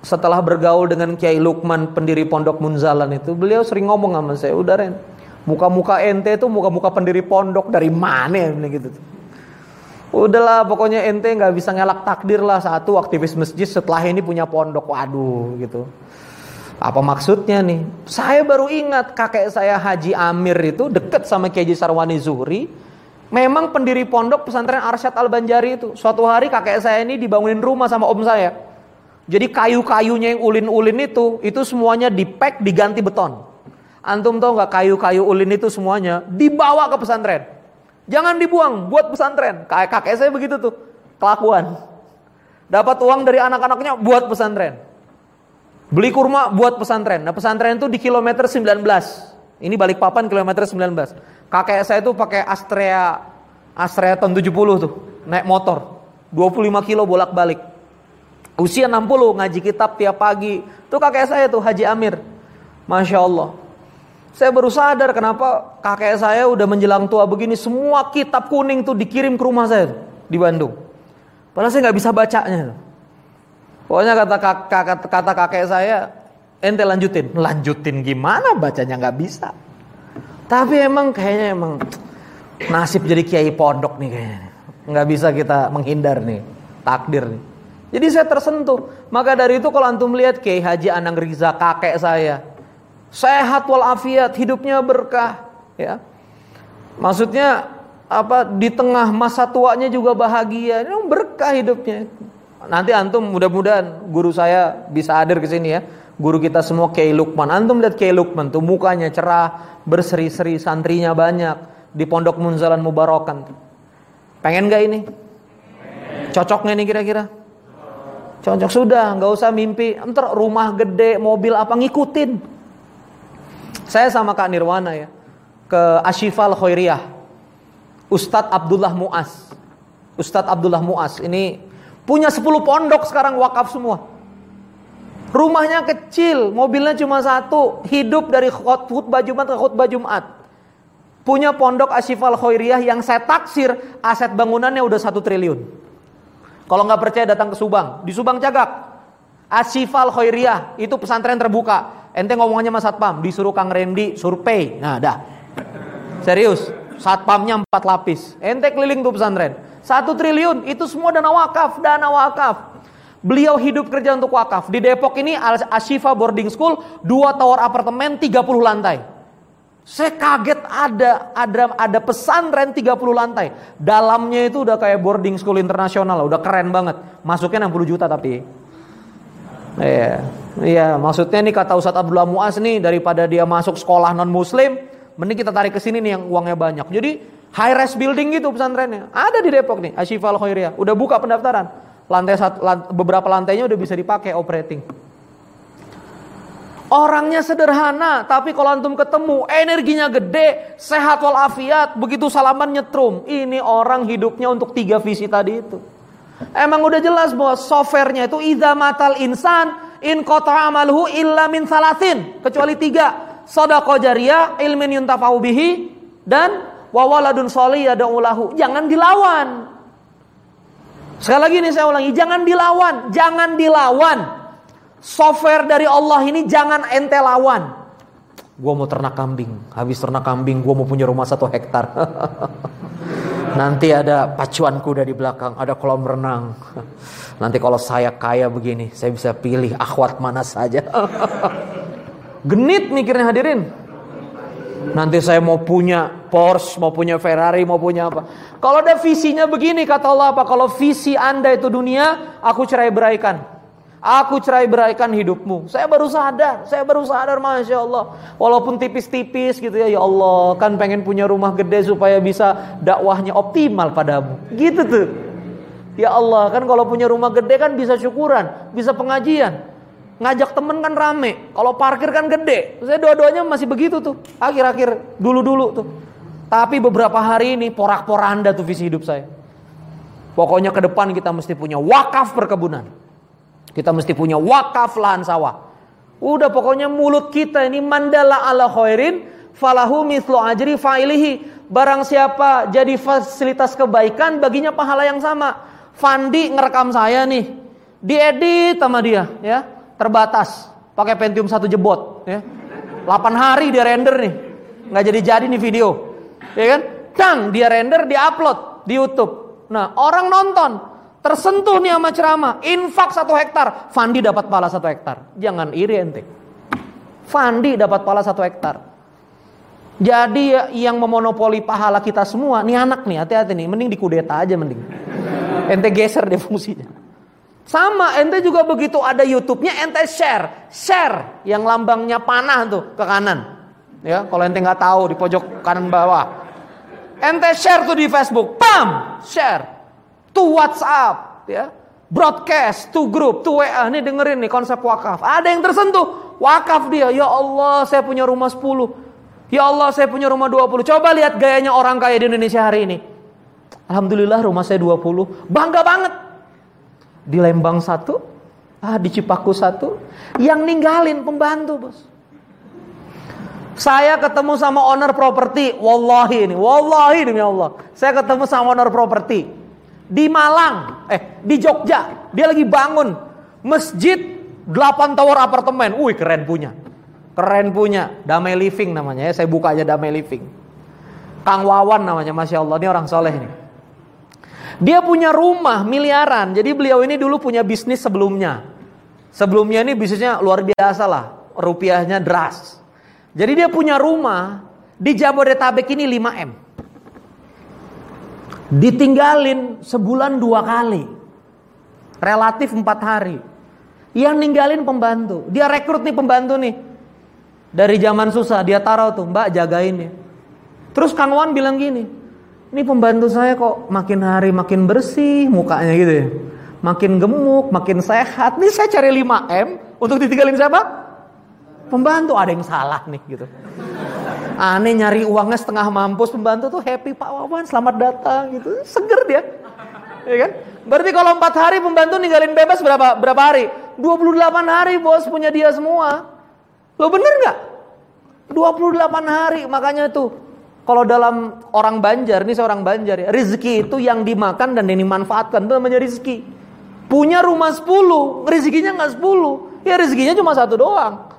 setelah bergaul dengan Kiai Lukman pendiri Pondok Munzalan itu, beliau sering ngomong sama saya, udah Ren, muka-muka ente itu muka-muka pendiri pondok dari mana ya gitu. Udahlah pokoknya ente nggak bisa ngelak takdir lah satu aktivis masjid setelah ini punya pondok. Waduh gitu. Apa maksudnya nih? Saya baru ingat kakek saya Haji Amir itu deket sama Kiai Sarwani Zuhri. Memang pendiri pondok pesantren Arsyad Al-Banjari itu. Suatu hari kakek saya ini dibangunin rumah sama om saya. Jadi kayu-kayunya yang ulin-ulin itu, itu semuanya dipack diganti beton. Antum tahu nggak kayu-kayu ulin itu semuanya dibawa ke pesantren. Jangan dibuang buat pesantren. Kayak kakek saya begitu tuh. Kelakuan. Dapat uang dari anak-anaknya buat pesantren. Beli kurma buat pesantren. Nah pesantren itu di kilometer 19. Ini balik papan kilometer 19. Kakek saya itu pakai Astrea Astrea tahun 70 tuh. Naik motor. 25 kilo bolak-balik. Usia 60 ngaji kitab tiap pagi. Itu kakek saya tuh Haji Amir. Masya Allah. Saya baru sadar kenapa kakek saya udah menjelang tua begini semua kitab kuning tuh dikirim ke rumah saya di Bandung. Padahal saya nggak bisa bacanya. Pokoknya kata, kata, kata kakek saya, ente lanjutin. Lanjutin gimana bacanya nggak bisa. Tapi emang kayaknya emang nasib jadi kiai pondok nih kayaknya. Nggak bisa kita menghindar nih takdir nih. Jadi saya tersentuh. Maka dari itu kalau antum lihat Kiai Haji Anang Riza kakek saya, sehat walafiat, hidupnya berkah, ya. Maksudnya apa di tengah masa tuanya juga bahagia, ini berkah hidupnya. Nanti antum mudah-mudahan guru saya bisa hadir ke sini ya. Guru kita semua Kiai Lukman. Antum lihat Kiai Lukman tuh mukanya cerah, berseri-seri, santrinya banyak di Pondok Munzalan Mubarokan. Pengen gak ini? Cocok gak nih kira-kira? Cocok sudah, nggak usah mimpi. Entar rumah gede, mobil apa ngikutin. Saya sama Kak Nirwana ya ke Ashifal Khairiyah. Ustadz Abdullah Muas. Ustadz Abdullah Muas ini punya 10 pondok sekarang wakaf semua. Rumahnya kecil, mobilnya cuma satu, hidup dari khutbah Jumat ke khutbah Jumat. Punya pondok Ashifal Khairiyah yang saya taksir aset bangunannya udah satu triliun. Kalau nggak percaya datang ke Subang, di Subang Cagak. Ashifal Khairiyah itu pesantren terbuka. Ente ngomongnya sama satpam, disuruh Kang Rendi survei. Nah, dah. Serius, satpamnya empat lapis. Ente keliling tuh pesantren. Satu triliun, itu semua dana wakaf, dana wakaf. Beliau hidup kerja untuk wakaf. Di Depok ini Ashifa Boarding School, dua tower apartemen, 30 lantai. Saya kaget ada ada ada pesantren 30 lantai. Dalamnya itu udah kayak boarding school internasional, udah keren banget. Masuknya 60 juta tapi. Iya. Iya, maksudnya nih kata Ustadz Abdullah Muaz nih daripada dia masuk sekolah non muslim, mending kita tarik ke sini nih yang uangnya banyak. Jadi high res building gitu pesantrennya. Ada di Depok nih, Asyifa Al Khairiyah. Udah buka pendaftaran. Lantai satu, lant, beberapa lantainya udah bisa dipakai operating. Orangnya sederhana, tapi kalau antum ketemu energinya gede, sehat walafiat, begitu salaman nyetrum. Ini orang hidupnya untuk tiga visi tadi itu. Emang udah jelas bahwa softwarenya itu idza matal insan in qata amaluhu illa min salatin, kecuali tiga. Sadaqah jariyah, ilmin yuntafa'u bihi dan wawaladun sholih yad'u Jangan dilawan. Sekali lagi ini saya ulangi, jangan dilawan, jangan dilawan software dari Allah ini jangan ente lawan. Gue mau ternak kambing, habis ternak kambing gue mau punya rumah satu hektar. Nanti ada pacuan kuda di belakang, ada kolam renang. Nanti kalau saya kaya begini, saya bisa pilih akhwat mana saja. Genit mikirnya hadirin. Nanti saya mau punya Porsche, mau punya Ferrari, mau punya apa. Kalau ada visinya begini, kata Allah apa? Kalau visi anda itu dunia, aku cerai beraikan. Aku cerai beraikan hidupmu. Saya baru sadar, saya baru sadar Masya Allah. Walaupun tipis-tipis gitu ya, ya Allah kan pengen punya rumah gede supaya bisa dakwahnya optimal padamu. Gitu tuh. Ya Allah kan kalau punya rumah gede kan bisa syukuran, bisa pengajian. Ngajak temen kan rame, kalau parkir kan gede. Saya dua-duanya masih begitu tuh, akhir-akhir dulu-dulu tuh. Tapi beberapa hari ini porak-poranda tuh visi hidup saya. Pokoknya ke depan kita mesti punya wakaf perkebunan. Kita mesti punya wakaf lahan sawah. Udah pokoknya mulut kita ini mandala ala khairin falahu mithlu ajri fa'ilihi. Barang siapa jadi fasilitas kebaikan baginya pahala yang sama. Fandi ngerekam saya nih. Diedit sama dia ya. Terbatas. Pakai Pentium satu jebot ya. 8 hari dia render nih. nggak jadi-jadi nih video. Ya kan? Kang dia render, dia upload di YouTube. Nah, orang nonton Tersentuh nih sama ceramah, infak satu hektar, Fandi dapat pala satu hektar. Jangan iri ente. Fandi dapat pala satu hektar. Jadi yang memonopoli pahala kita semua, nih anak nih, hati-hati nih, mending dikudeta aja mending. Ente geser deh fungsinya. Sama, ente juga begitu ada YouTube-nya, ente share, share yang lambangnya panah tuh ke kanan. Ya, kalau ente nggak tahu di pojok kanan bawah. Ente share tuh di Facebook, pam, share to WhatsApp, ya, broadcast, to grup, to WA. Nih dengerin nih konsep wakaf. Ada yang tersentuh, wakaf dia. Ya Allah, saya punya rumah 10. Ya Allah, saya punya rumah 20. Coba lihat gayanya orang kaya di Indonesia hari ini. Alhamdulillah rumah saya 20. Bangga banget. Di Lembang satu, ah di Cipaku satu. Yang ninggalin pembantu, Bos. Saya ketemu sama owner properti, wallahi ini, wallahi demi Allah. Saya ketemu sama owner properti di Malang, eh di Jogja, dia lagi bangun masjid 8 tower apartemen. Wih, keren punya. Keren punya. Damai Living namanya ya. Saya buka aja Damai Living. Kang Wawan namanya, Masya Allah. Ini orang soleh nih. Dia punya rumah miliaran. Jadi beliau ini dulu punya bisnis sebelumnya. Sebelumnya ini bisnisnya luar biasa lah. Rupiahnya deras. Jadi dia punya rumah di Jabodetabek ini 5M. Ditinggalin sebulan dua kali. Relatif empat hari. Yang ninggalin pembantu. Dia rekrut nih pembantu nih. Dari zaman susah dia taruh tuh mbak jagain ya. Terus Kang Wan bilang gini. Ini pembantu saya kok makin hari makin bersih mukanya gitu ya. Makin gemuk, makin sehat. Ini saya cari 5M untuk ditinggalin siapa? Pembantu ada yang salah nih gitu. Aneh nyari uangnya setengah mampus pembantu tuh happy Pak Wawan selamat datang gitu. Seger dia. Ya kan? Berarti kalau empat hari pembantu ninggalin bebas berapa berapa hari? 28 hari bos punya dia semua. Lo bener nggak? 28 hari makanya tuh kalau dalam orang Banjar, ini seorang Banjar ya, rezeki itu yang dimakan dan yang dimanfaatkan itu namanya rezeki. Punya rumah 10, rezekinya nggak 10, ya rezekinya cuma satu doang.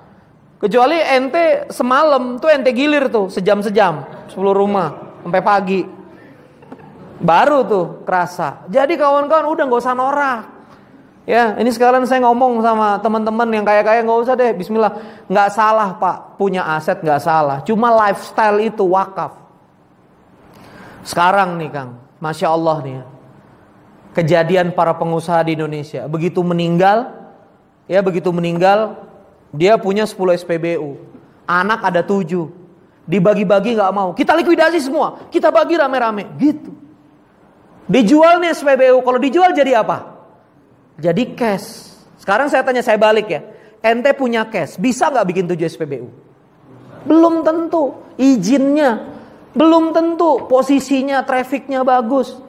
Kecuali ente semalam tuh ente gilir tuh sejam-sejam 10 rumah sampai pagi. Baru tuh kerasa. Jadi kawan-kawan udah nggak usah norak. Ya, ini sekalian saya ngomong sama teman-teman yang kaya-kaya nggak usah deh. Bismillah, nggak salah pak punya aset nggak salah. Cuma lifestyle itu wakaf. Sekarang nih Kang, masya Allah nih ya. Kejadian para pengusaha di Indonesia begitu meninggal, ya begitu meninggal dia punya 10 SPBU. Anak ada 7. Dibagi-bagi nggak mau. Kita likuidasi semua. Kita bagi rame-rame. Gitu. Dijual nih SPBU. Kalau dijual jadi apa? Jadi cash. Sekarang saya tanya saya balik ya. Ente punya cash. Bisa nggak bikin 7 SPBU? Belum tentu. Izinnya. Belum tentu. Posisinya, trafficnya bagus.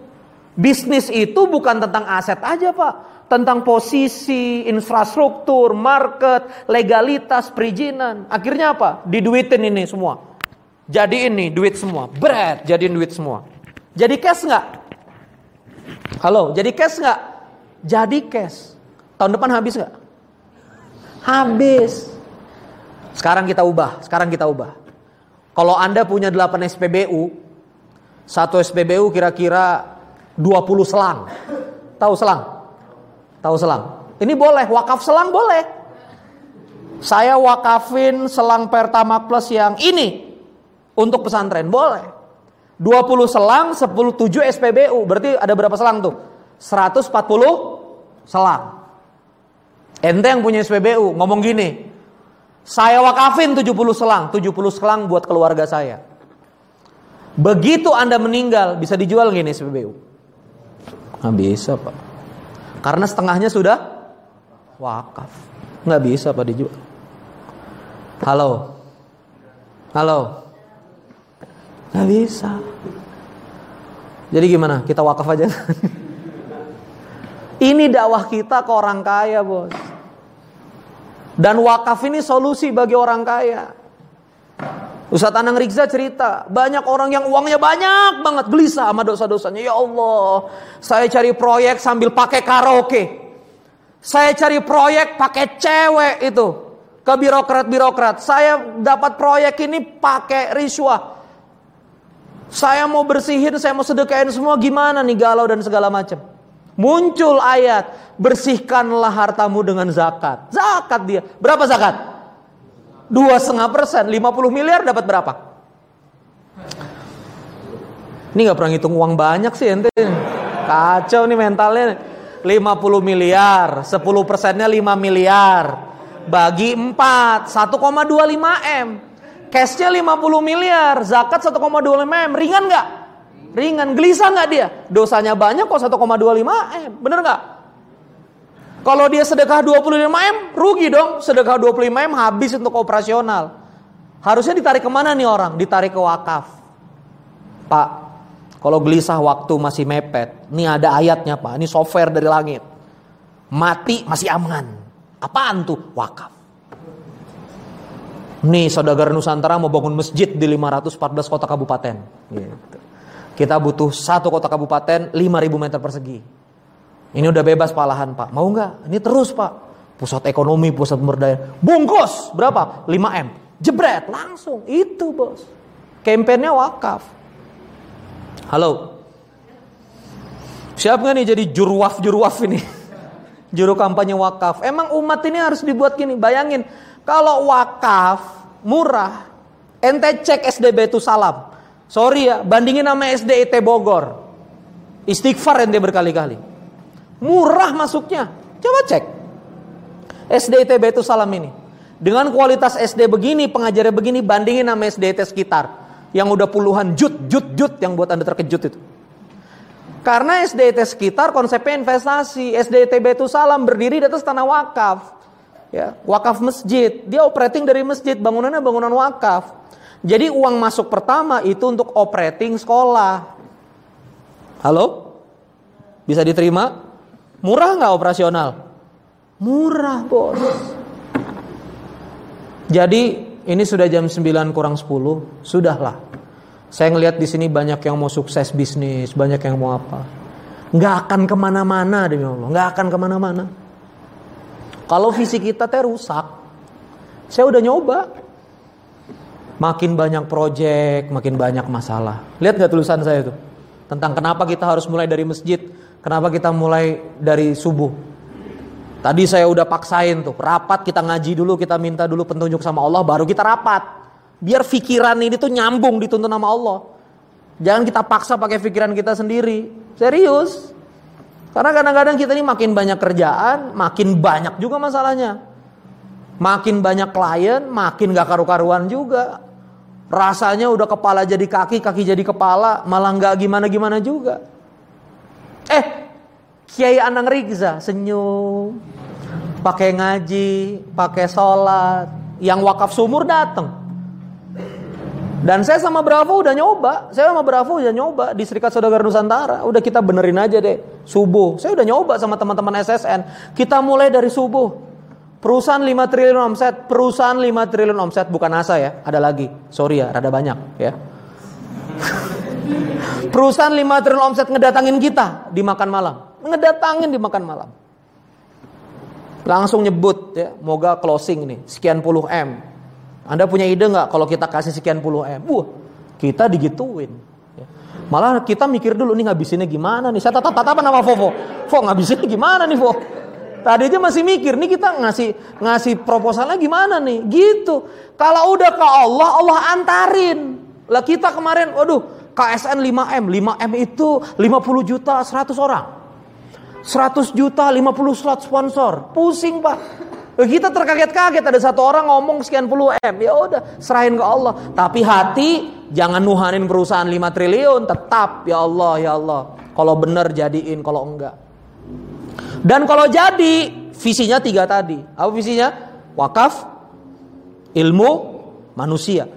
Bisnis itu bukan tentang aset aja pak tentang posisi, infrastruktur, market, legalitas, perizinan. Akhirnya apa? Diduitin ini semua. Jadi ini duit semua. Berat, jadiin duit semua. Jadi cash nggak? Halo, jadi cash nggak? Jadi cash. Tahun depan habis nggak? Habis. Sekarang kita ubah, sekarang kita ubah. Kalau Anda punya 8 SPBU, satu SPBU kira-kira 20 selang. Tahu selang? Tahu selang? Ini boleh, wakaf selang boleh. Saya wakafin selang Pertama Plus yang ini untuk pesantren, boleh. 20 selang, 10 7 SPBU. Berarti ada berapa selang tuh? 140 selang. Ente yang punya SPBU ngomong gini. Saya wakafin 70 selang, 70 selang buat keluarga saya. Begitu Anda meninggal bisa dijual gini SPBU? Nggak bisa, Pak. Karena setengahnya sudah wakaf. Nggak bisa Pak dijual. Halo. Halo. Nggak bisa. Jadi gimana? Kita wakaf aja. ini dakwah kita ke orang kaya, Bos. Dan wakaf ini solusi bagi orang kaya. Ustadz Anang Rizza cerita, banyak orang yang uangnya banyak banget, gelisah sama dosa-dosanya. Ya Allah, saya cari proyek sambil pakai karaoke. Saya cari proyek pakai cewek itu. Ke birokrat-birokrat. Saya dapat proyek ini pakai riswah. Saya mau bersihin, saya mau sedekain semua gimana nih galau dan segala macam. Muncul ayat, bersihkanlah hartamu dengan zakat. Zakat dia. Berapa zakat? Dua setengah persen, 50 miliar dapat berapa? Ini nggak pernah ngitung uang banyak sih ente. Kacau nih mentalnya. 50 miliar, 10 persennya 5 miliar. Bagi 4, 1,25 M. Cashnya 50 miliar, zakat 1,25 M. Ringan nggak? Ringan, gelisah nggak dia? Dosanya banyak kok 1,25 M. Bener nggak? Kalau dia sedekah 25 M, rugi dong. Sedekah 25 M habis untuk operasional. Harusnya ditarik ke mana nih orang? Ditarik ke wakaf. Pak, kalau gelisah waktu masih mepet. Ini ada ayatnya pak, ini software dari langit. Mati masih aman. Apaan tuh? Wakaf. Nih saudagar Nusantara mau bangun masjid di 514 kota kabupaten. Gitu. Kita butuh satu kota kabupaten 5000 meter persegi. Ini udah bebas pak lahan pak. Mau nggak? Ini terus pak. Pusat ekonomi, pusat pemberdayaan. Bungkus berapa? 5 m. Jebret langsung. Itu bos. Kampanyenya wakaf. Halo. Siap nggak nih jadi juruwaf juruwaf ini? Juru kampanye wakaf. Emang umat ini harus dibuat gini. Bayangin kalau wakaf murah. Ente cek SDB itu salam. Sorry ya, bandingin sama SDIT Bogor. Istighfar ente berkali-kali. Murah masuknya. Coba cek. SDIT itu Salam ini. Dengan kualitas SD begini, pengajarnya begini, bandingin sama SDIT sekitar. Yang udah puluhan jut, jut, jut yang buat Anda terkejut itu. Karena SDIT sekitar konsepnya investasi. SDIT itu Salam berdiri di atas tanah wakaf. Ya, wakaf masjid. Dia operating dari masjid, bangunannya bangunan wakaf. Jadi uang masuk pertama itu untuk operating sekolah. Halo? Bisa diterima? Murah nggak operasional? Murah bos. Jadi ini sudah jam 9 kurang 10, sudahlah. Saya ngelihat di sini banyak yang mau sukses bisnis, banyak yang mau apa. Nggak akan ke mana-mana demi Allah, nggak akan ke mana-mana. Kalau visi kita teh rusak, saya udah nyoba. Makin banyak proyek, makin banyak masalah. Lihat gak tulisan saya itu? Tentang kenapa kita harus mulai dari masjid, Kenapa kita mulai dari subuh? Tadi saya udah paksain tuh, rapat kita ngaji dulu, kita minta dulu petunjuk sama Allah, baru kita rapat. Biar pikiran ini tuh nyambung dituntun sama Allah. Jangan kita paksa pakai pikiran kita sendiri. Serius. Karena kadang-kadang kita ini makin banyak kerjaan, makin banyak juga masalahnya. Makin banyak klien, makin gak karu-karuan juga. Rasanya udah kepala jadi kaki, kaki jadi kepala, malah gak gimana-gimana juga. Eh, Kiai Anang Rigza senyum, pakai ngaji, pakai sholat, yang wakaf sumur datang. Dan saya sama Bravo udah nyoba, saya sama Bravo udah nyoba di Serikat Saudagar Nusantara, udah kita benerin aja deh subuh. Saya udah nyoba sama teman-teman SSN. Kita mulai dari subuh. Perusahaan 5 triliun omset, perusahaan 5 triliun omset bukan asa ya, ada lagi. Sorry ya, rada banyak ya. Perusahaan 5 triliun omset ngedatangin kita di makan malam. Ngedatangin di makan malam. Langsung nyebut ya, moga closing nih, sekian puluh M. Anda punya ide nggak kalau kita kasih sekian puluh M? Wah, kita digituin. Ya. Malah kita mikir dulu nih ngabisinnya gimana nih. Saya tatap apa nama Vovo. Vo ngabisinnya gimana nih Vo? Tadi aja masih mikir nih kita ngasih ngasih proposalnya gimana nih? Gitu. Kalau udah ke Allah, Allah antarin. Lah kita kemarin, waduh, KSN 5M. 5M itu 50 juta 100 orang. 100 juta 50 slot sponsor. Pusing pak. Kita terkaget-kaget ada satu orang ngomong sekian puluh M. Ya udah, serahin ke Allah. Tapi hati jangan nuhanin perusahaan 5 triliun, tetap ya Allah, ya Allah. Kalau benar jadiin, kalau enggak. Dan kalau jadi, visinya tiga tadi. Apa visinya? Wakaf, ilmu, manusia.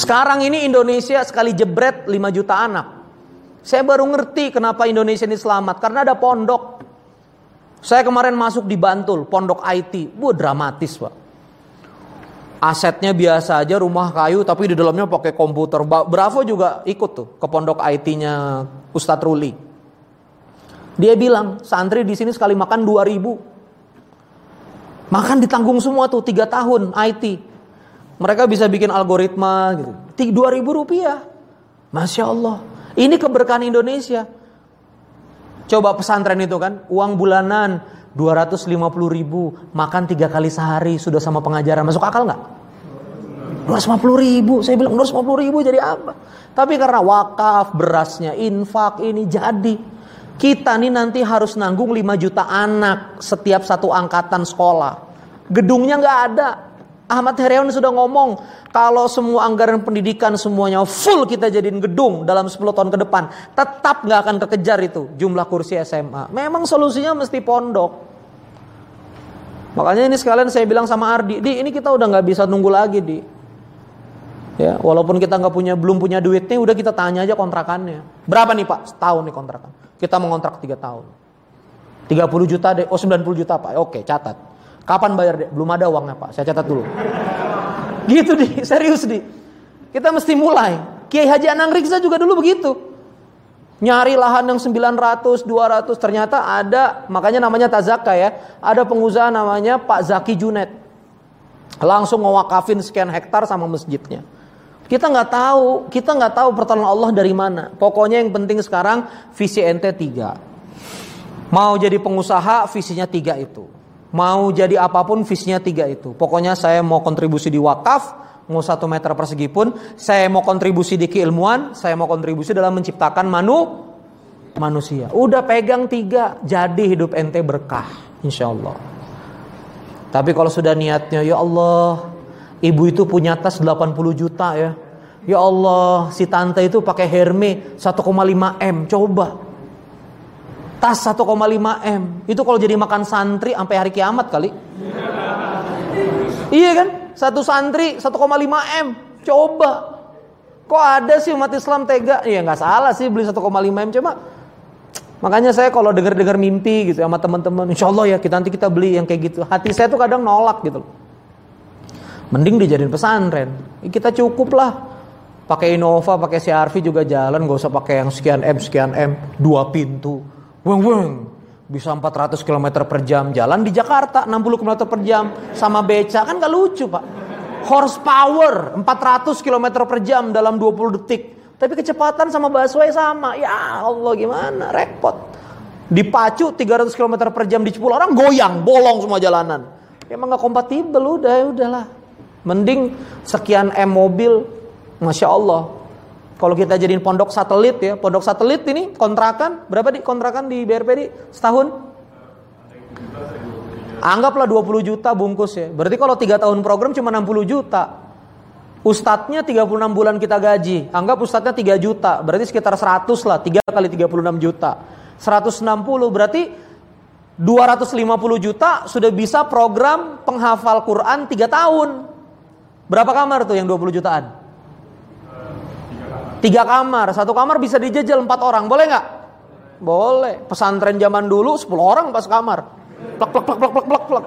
Sekarang ini Indonesia sekali jebret 5 juta anak. Saya baru ngerti kenapa Indonesia ini selamat. Karena ada pondok. Saya kemarin masuk di Bantul, pondok IT. Wah dramatis pak. Asetnya biasa aja rumah kayu tapi di dalamnya pakai komputer. Bravo juga ikut tuh ke pondok IT-nya Ustadz Ruli. Dia bilang santri di sini sekali makan 2000. Makan ditanggung semua tuh 3 tahun IT. Mereka bisa bikin algoritma gitu. 2000 rupiah. Masya Allah. Ini keberkahan Indonesia. Coba pesantren itu kan, uang bulanan 250 ribu, makan tiga kali sehari, sudah sama pengajaran, masuk akal nggak? 250 ribu, saya bilang 250 ribu jadi apa? Tapi karena wakaf, berasnya, infak ini jadi. Kita nih nanti harus nanggung 5 juta anak setiap satu angkatan sekolah. Gedungnya nggak ada. Ahmad Heriawan sudah ngomong, kalau semua anggaran pendidikan semuanya full kita jadiin gedung dalam 10 tahun ke depan, tetap nggak akan kekejar itu jumlah kursi SMA. Memang solusinya mesti pondok. Makanya ini sekalian saya bilang sama Ardi, di ini kita udah nggak bisa nunggu lagi di. Ya, walaupun kita nggak punya belum punya duitnya, udah kita tanya aja kontrakannya. Berapa nih Pak? Setahun nih kontrakan. Kita mengontrak 3 tahun. 30 juta deh, oh 90 juta Pak. Oke, catat. Kapan bayar deh? Belum ada uangnya Pak. Saya catat dulu. Gitu di, serius di. Kita mesti mulai. Kiai Haji Anang Riksa juga dulu begitu. Nyari lahan yang 900, 200 ternyata ada, makanya namanya Tazaka ya. Ada pengusaha namanya Pak Zaki Junet. Langsung ngewakafin sekian hektar sama masjidnya. Kita nggak tahu, kita nggak tahu pertolongan Allah dari mana. Pokoknya yang penting sekarang visi nt tiga. Mau jadi pengusaha visinya tiga itu. Mau jadi apa pun visinya tiga itu. Pokoknya saya mau kontribusi di wakaf, mau satu meter persegi pun. Saya mau kontribusi di keilmuan, saya mau kontribusi dalam menciptakan manu manusia. Udah pegang tiga, jadi hidup ente berkah, insya Allah. Tapi kalau sudah niatnya, ya Allah, ibu itu punya tas 80 juta ya. Ya Allah, si tante itu pakai Hermes 1,5 M. Coba Tas 1,5 M. Itu kalau jadi makan santri sampai hari kiamat kali. iya kan? Satu santri 1,5 M. Coba. Kok ada sih umat Islam tega? Iya nggak salah sih beli 1,5 M cuma Makanya saya kalau dengar-dengar mimpi gitu sama teman-teman, insya Allah ya kita nanti kita beli yang kayak gitu. Hati saya tuh kadang nolak gitu. Mending dijadiin pesantren. Kita cukup lah. Pakai Innova, pakai CRV juga jalan, gak usah pakai yang sekian M, sekian M, dua pintu Weng weng. Bisa 400 km per jam jalan di Jakarta 60 km per jam sama beca kan gak lucu pak. Horsepower 400 km per jam dalam 20 detik. Tapi kecepatan sama busway sama. Ya Allah gimana repot. Dipacu 300 km per jam di 10 orang goyang, bolong semua jalanan. Emang gak kompatibel udah ya udahlah. Mending sekian M mobil, masya Allah. Kalau kita jadiin pondok satelit ya, pondok satelit ini kontrakan berapa di kontrakan di BRPD setahun? Anggaplah 20 juta bungkus ya. Berarti kalau 3 tahun program cuma 60 juta. Ustadznya 36 bulan kita gaji. Anggap ustadznya 3 juta. Berarti sekitar 100 lah. 3 kali 36 juta. 160 berarti 250 juta sudah bisa program penghafal Quran 3 tahun. Berapa kamar tuh yang 20 jutaan? Tiga kamar, satu kamar bisa dijajal empat orang, boleh nggak? Boleh. Pesantren zaman dulu 10 orang pas kamar. Plek plek plek plek plek plek plek.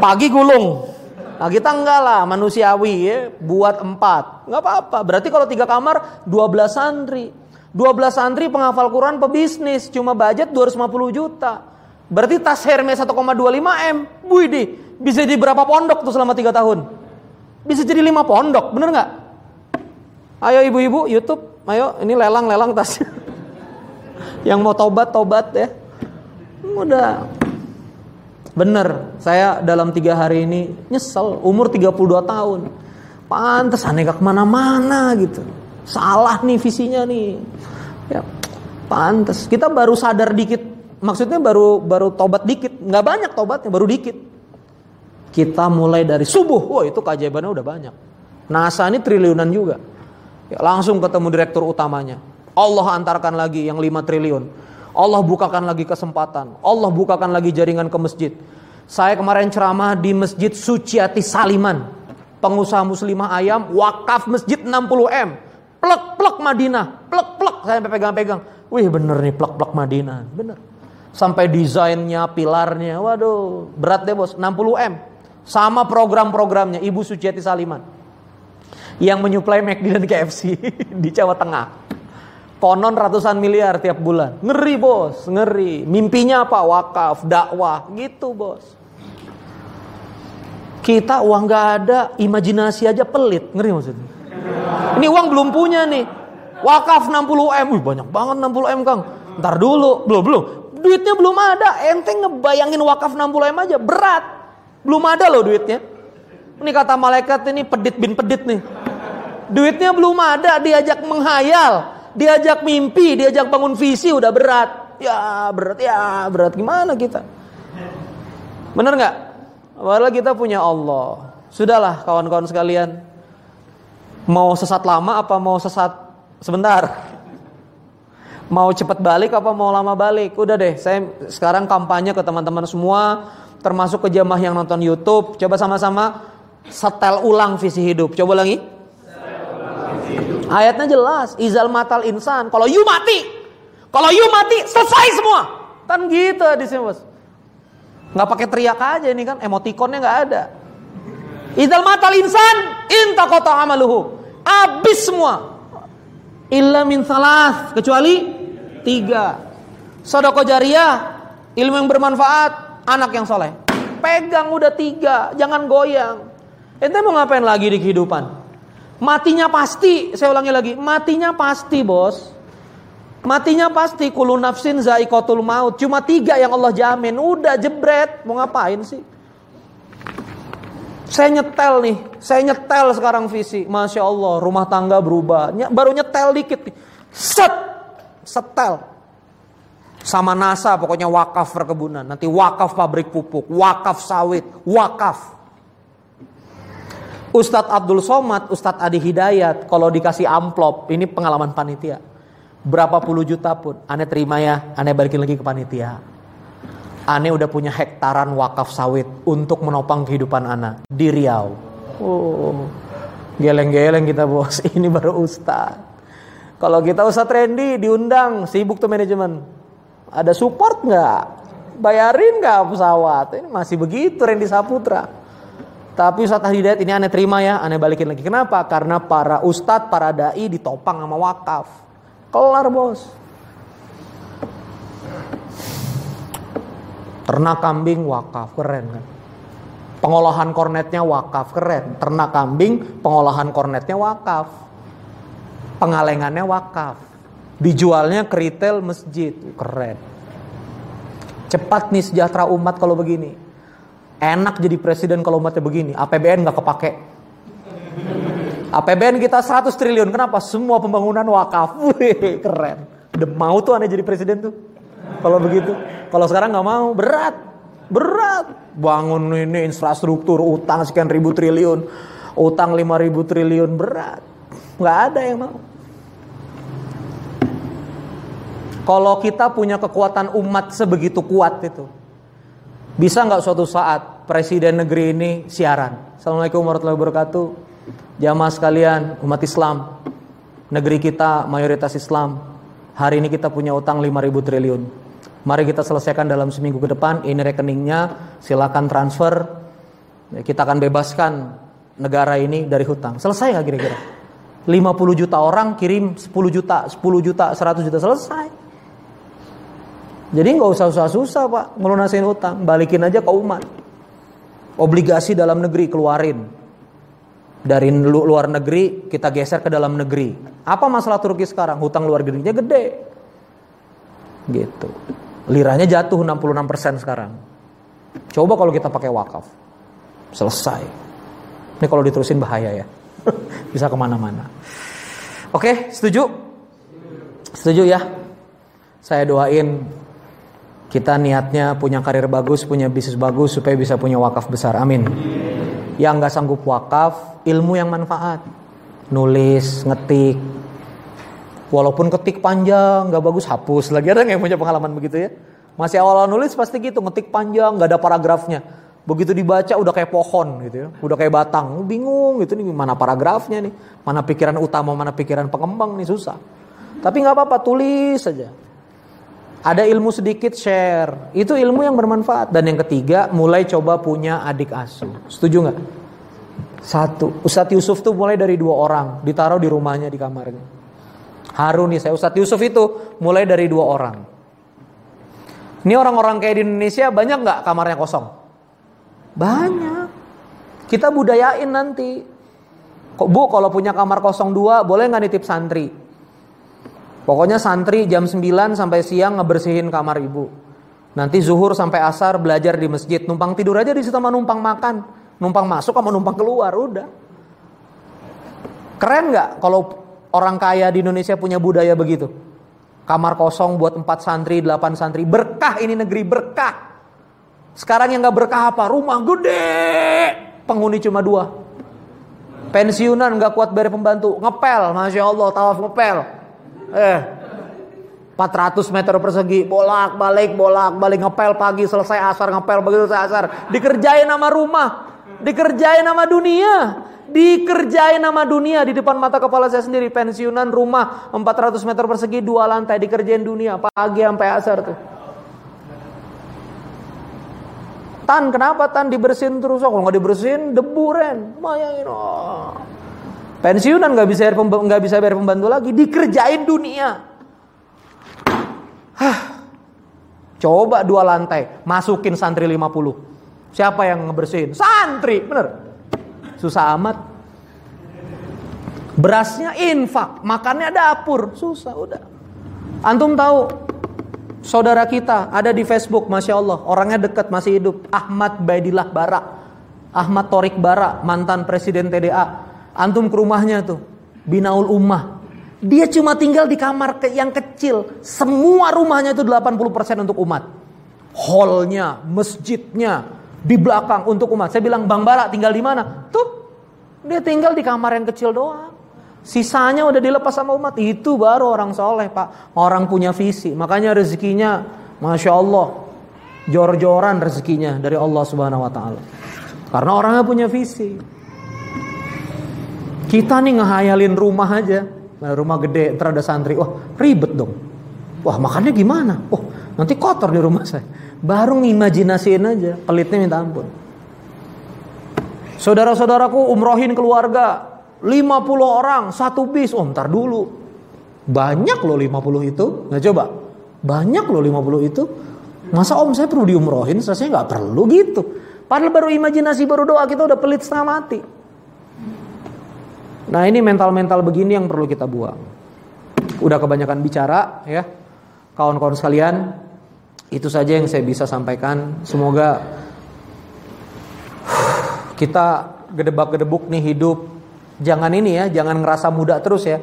Pagi gulung. Nah kita enggak lah manusiawi ya, buat empat. Nggak apa-apa. Berarti kalau tiga kamar 12 santri. 12 santri penghafal Quran pebisnis cuma budget 250 juta. Berarti tas Hermes 1,25 M. Wih di, bisa di berapa pondok tuh selama 3 tahun? Bisa jadi 5 pondok, bener nggak? Ayo ibu-ibu YouTube, ayo ini lelang-lelang tas. Yang mau tobat tobat ya. Udah. Bener, saya dalam tiga hari ini nyesel, umur 32 tahun. Pantes aneh gak ke mana-mana gitu. Salah nih visinya nih. Ya, pantes. Kita baru sadar dikit. Maksudnya baru baru tobat dikit. Nggak banyak tobatnya, baru dikit. Kita mulai dari subuh. Wah itu keajaibannya udah banyak. NASA ini triliunan juga. Ya, langsung ketemu direktur utamanya. Allah antarkan lagi yang 5 triliun. Allah bukakan lagi kesempatan. Allah bukakan lagi jaringan ke masjid. Saya kemarin ceramah di Masjid Suciati Saliman. Pengusaha muslimah ayam wakaf masjid 60M plek plek Madinah, plek plek saya pegang-pegang. Wih bener nih plek plek Madinah, bener. Sampai desainnya, pilarnya, waduh berat deh bos, 60 m. Sama program-programnya Ibu Suciati Saliman yang menyuplai McD dan KFC di Jawa Tengah. Konon ratusan miliar tiap bulan. Ngeri bos, ngeri. Mimpinya apa? Wakaf, dakwah, gitu bos. Kita uang gak ada, imajinasi aja pelit. Ngeri maksudnya. Ini uang belum punya nih. Wakaf 60 M. Wih, banyak banget 60 M, Kang. Ntar dulu, belum belum. Duitnya belum ada. Ente ngebayangin wakaf 60 M aja berat. Belum ada loh duitnya. Ini kata malaikat ini pedit bin pedit nih. Duitnya belum ada, diajak menghayal, diajak mimpi, diajak bangun visi udah berat. Ya berat, ya berat gimana kita? Bener nggak? Padahal kita punya Allah. Sudahlah kawan-kawan sekalian, Mau sesat lama apa mau sesat sebentar? Mau cepat balik apa mau lama balik? Udah deh, saya sekarang kampanye ke teman-teman semua, termasuk ke jamaah yang nonton YouTube. Coba sama-sama setel ulang visi hidup. Coba lagi. Ayatnya jelas, izal matal insan. Kalau you mati, kalau you mati selesai semua. Kan gitu di sini bos. Nggak pakai teriak aja ini kan, emotikonnya nggak ada. Izal matal insan, inta kota amaluhu. Habis semua. Illa min salas. Kecuali tiga. Sodoko jariah. Ilmu yang bermanfaat. Anak yang soleh. Pegang udah tiga. Jangan goyang. Ente mau ngapain lagi di kehidupan? Matinya pasti. Saya ulangi lagi. Matinya pasti bos. Matinya pasti. Kulu nafsin zaikotul maut. Cuma tiga yang Allah jamin. Udah jebret. Mau ngapain sih? Saya nyetel nih, saya nyetel sekarang visi. Masya Allah, rumah tangga berubah. Baru nyetel dikit. Set, setel. Sama NASA pokoknya wakaf perkebunan. Nanti wakaf pabrik pupuk, wakaf sawit, wakaf. Ustadz Abdul Somad, Ustadz Adi Hidayat, kalau dikasih amplop, ini pengalaman panitia. Berapa puluh juta pun, aneh terima ya, aneh balikin lagi ke panitia Ane udah punya hektaran wakaf sawit untuk menopang kehidupan Ana di Riau. Oh, geleng-geleng kita bos. Ini baru Ustad. Kalau kita Ustadz Randy diundang, sibuk tuh manajemen. Ada support nggak? Bayarin nggak pesawat? Ini masih begitu Randy Saputra. Tapi Ustadz Hidayat ini aneh terima ya, aneh balikin lagi. Kenapa? Karena para ustadz, para dai ditopang sama wakaf. Kelar bos. Ternak kambing wakaf, keren kan? Pengolahan kornetnya wakaf, keren. Ternak kambing, pengolahan kornetnya wakaf. Pengalengannya wakaf. Dijualnya ke retail masjid, keren. Cepat nih sejahtera umat kalau begini. Enak jadi presiden kalau umatnya begini. APBN nggak kepake. APBN kita 100 triliun. Kenapa? Semua pembangunan wakaf. Wih, keren. Udah mau tuh aneh jadi presiden tuh. Kalau begitu. Kalau sekarang nggak mau, berat. Berat. Bangun ini infrastruktur, utang sekian ribu triliun. Utang 5 ribu triliun, berat. Nggak ada yang mau. Kalau kita punya kekuatan umat sebegitu kuat itu, bisa nggak suatu saat presiden negeri ini siaran? Assalamualaikum warahmatullahi wabarakatuh. Jamaah sekalian, umat Islam, negeri kita mayoritas Islam. Hari ini kita punya utang 5000 triliun. Mari kita selesaikan dalam seminggu ke depan. Ini rekeningnya, silakan transfer. Kita akan bebaskan negara ini dari hutang. Selesai nggak kira-kira? 50 juta orang kirim 10 juta, 10 juta, 100 juta selesai. Jadi nggak usah susah-susah pak ngelunasin utang, balikin aja ke umat. Obligasi dalam negeri keluarin. Dari luar negeri kita geser ke dalam negeri. Apa masalah Turki sekarang? Hutang luar negerinya gede. Gitu. Liranya jatuh 66% sekarang. Coba kalau kita pakai wakaf. Selesai. Ini kalau diterusin bahaya ya. Bisa ke mana-mana. Oke, setuju? Setuju ya? Saya doain kita niatnya punya karir bagus, punya bisnis bagus supaya bisa punya wakaf besar. Amin. Yang nggak sanggup wakaf, ilmu yang manfaat. Nulis, ngetik. Walaupun ketik panjang, nggak bagus, hapus. Lagi ada yang punya pengalaman begitu ya? Masih awal-awal nulis pasti gitu, ngetik panjang, nggak ada paragrafnya. Begitu dibaca udah kayak pohon gitu ya, udah kayak batang. Bingung gitu nih, mana paragrafnya nih, mana pikiran utama, mana pikiran pengembang nih susah. Tapi nggak apa-apa, tulis saja. Ada ilmu sedikit share. Itu ilmu yang bermanfaat. Dan yang ketiga, mulai coba punya adik asuh. Setuju nggak? Satu. Ustadz Yusuf tuh mulai dari dua orang. Ditaruh di rumahnya, di kamarnya. Harun nih saya. Ustadz Yusuf itu mulai dari dua orang. Ini orang-orang kayak di Indonesia banyak nggak kamarnya kosong? Banyak. Kita budayain nanti. Kok Bu kalau punya kamar kosong dua boleh nggak nitip santri? Pokoknya santri jam 9 sampai siang ngebersihin kamar ibu. Nanti zuhur sampai asar belajar di masjid. Numpang tidur aja di situ sama numpang makan. Numpang masuk sama numpang keluar. Udah. Keren nggak kalau orang kaya di Indonesia punya budaya begitu? Kamar kosong buat 4 santri, 8 santri. Berkah ini negeri, berkah. Sekarang yang nggak berkah apa? Rumah gede. Penghuni cuma dua. Pensiunan nggak kuat bayar pembantu. Ngepel, Masya Allah, tawaf ngepel Eh, 400 meter persegi bolak balik bolak balik ngepel pagi selesai asar ngepel begitu selesai asar. Dikerjain nama rumah dikerjain nama dunia dikerjain nama dunia. Di depan mata kepala saya sendiri pensiunan rumah 400 meter persegi dua lantai dikerjain dunia pagi sampai asar tuh. Tan kenapa Tan dibersihin terus? Oh, kalau nggak dibersihin debu ren. Bayangin oh. Pensiunan nggak bisa nggak bisa bayar pembantu lagi, dikerjain dunia. Hah. Coba dua lantai, masukin santri 50. Siapa yang ngebersihin? Santri, bener. Susah amat. Berasnya infak, makannya dapur, susah udah. Antum tahu saudara kita ada di Facebook, masya Allah, orangnya dekat masih hidup, Ahmad Baidillah Bara, Ahmad Torik Bara, mantan presiden TDA, Antum ke rumahnya tuh, binaul ummah. Dia cuma tinggal di kamar yang kecil. Semua rumahnya itu 80% untuk umat. Hallnya, masjidnya, di belakang untuk umat. Saya bilang, Bang Bara tinggal di mana? Tuh, dia tinggal di kamar yang kecil doang. Sisanya udah dilepas sama umat. Itu baru orang soleh pak. Orang punya visi. Makanya rezekinya, Masya Allah. Jor-joran rezekinya dari Allah subhanahu wa ta'ala. Karena orangnya punya visi. Kita nih ngehayalin rumah aja. Nah, rumah gede, ntar ada santri. Wah, ribet dong. Wah, makannya gimana? Oh, nanti kotor di rumah saya. Baru ngimajinasiin aja, pelitnya minta ampun. Saudara-saudaraku umrohin keluarga, 50 orang, satu bis. Oh, ntar dulu. Banyak loh 50 itu. Nah, coba. Banyak loh 50 itu. Masa om saya perlu diumrohin, saya nggak perlu gitu. Padahal baru imajinasi, baru doa kita udah pelit setengah mati. Nah ini mental-mental begini yang perlu kita buang. Udah kebanyakan bicara ya. Kawan-kawan sekalian, itu saja yang saya bisa sampaikan. Semoga kita gedebak-gedebuk nih hidup Jangan ini ya, jangan ngerasa muda terus ya.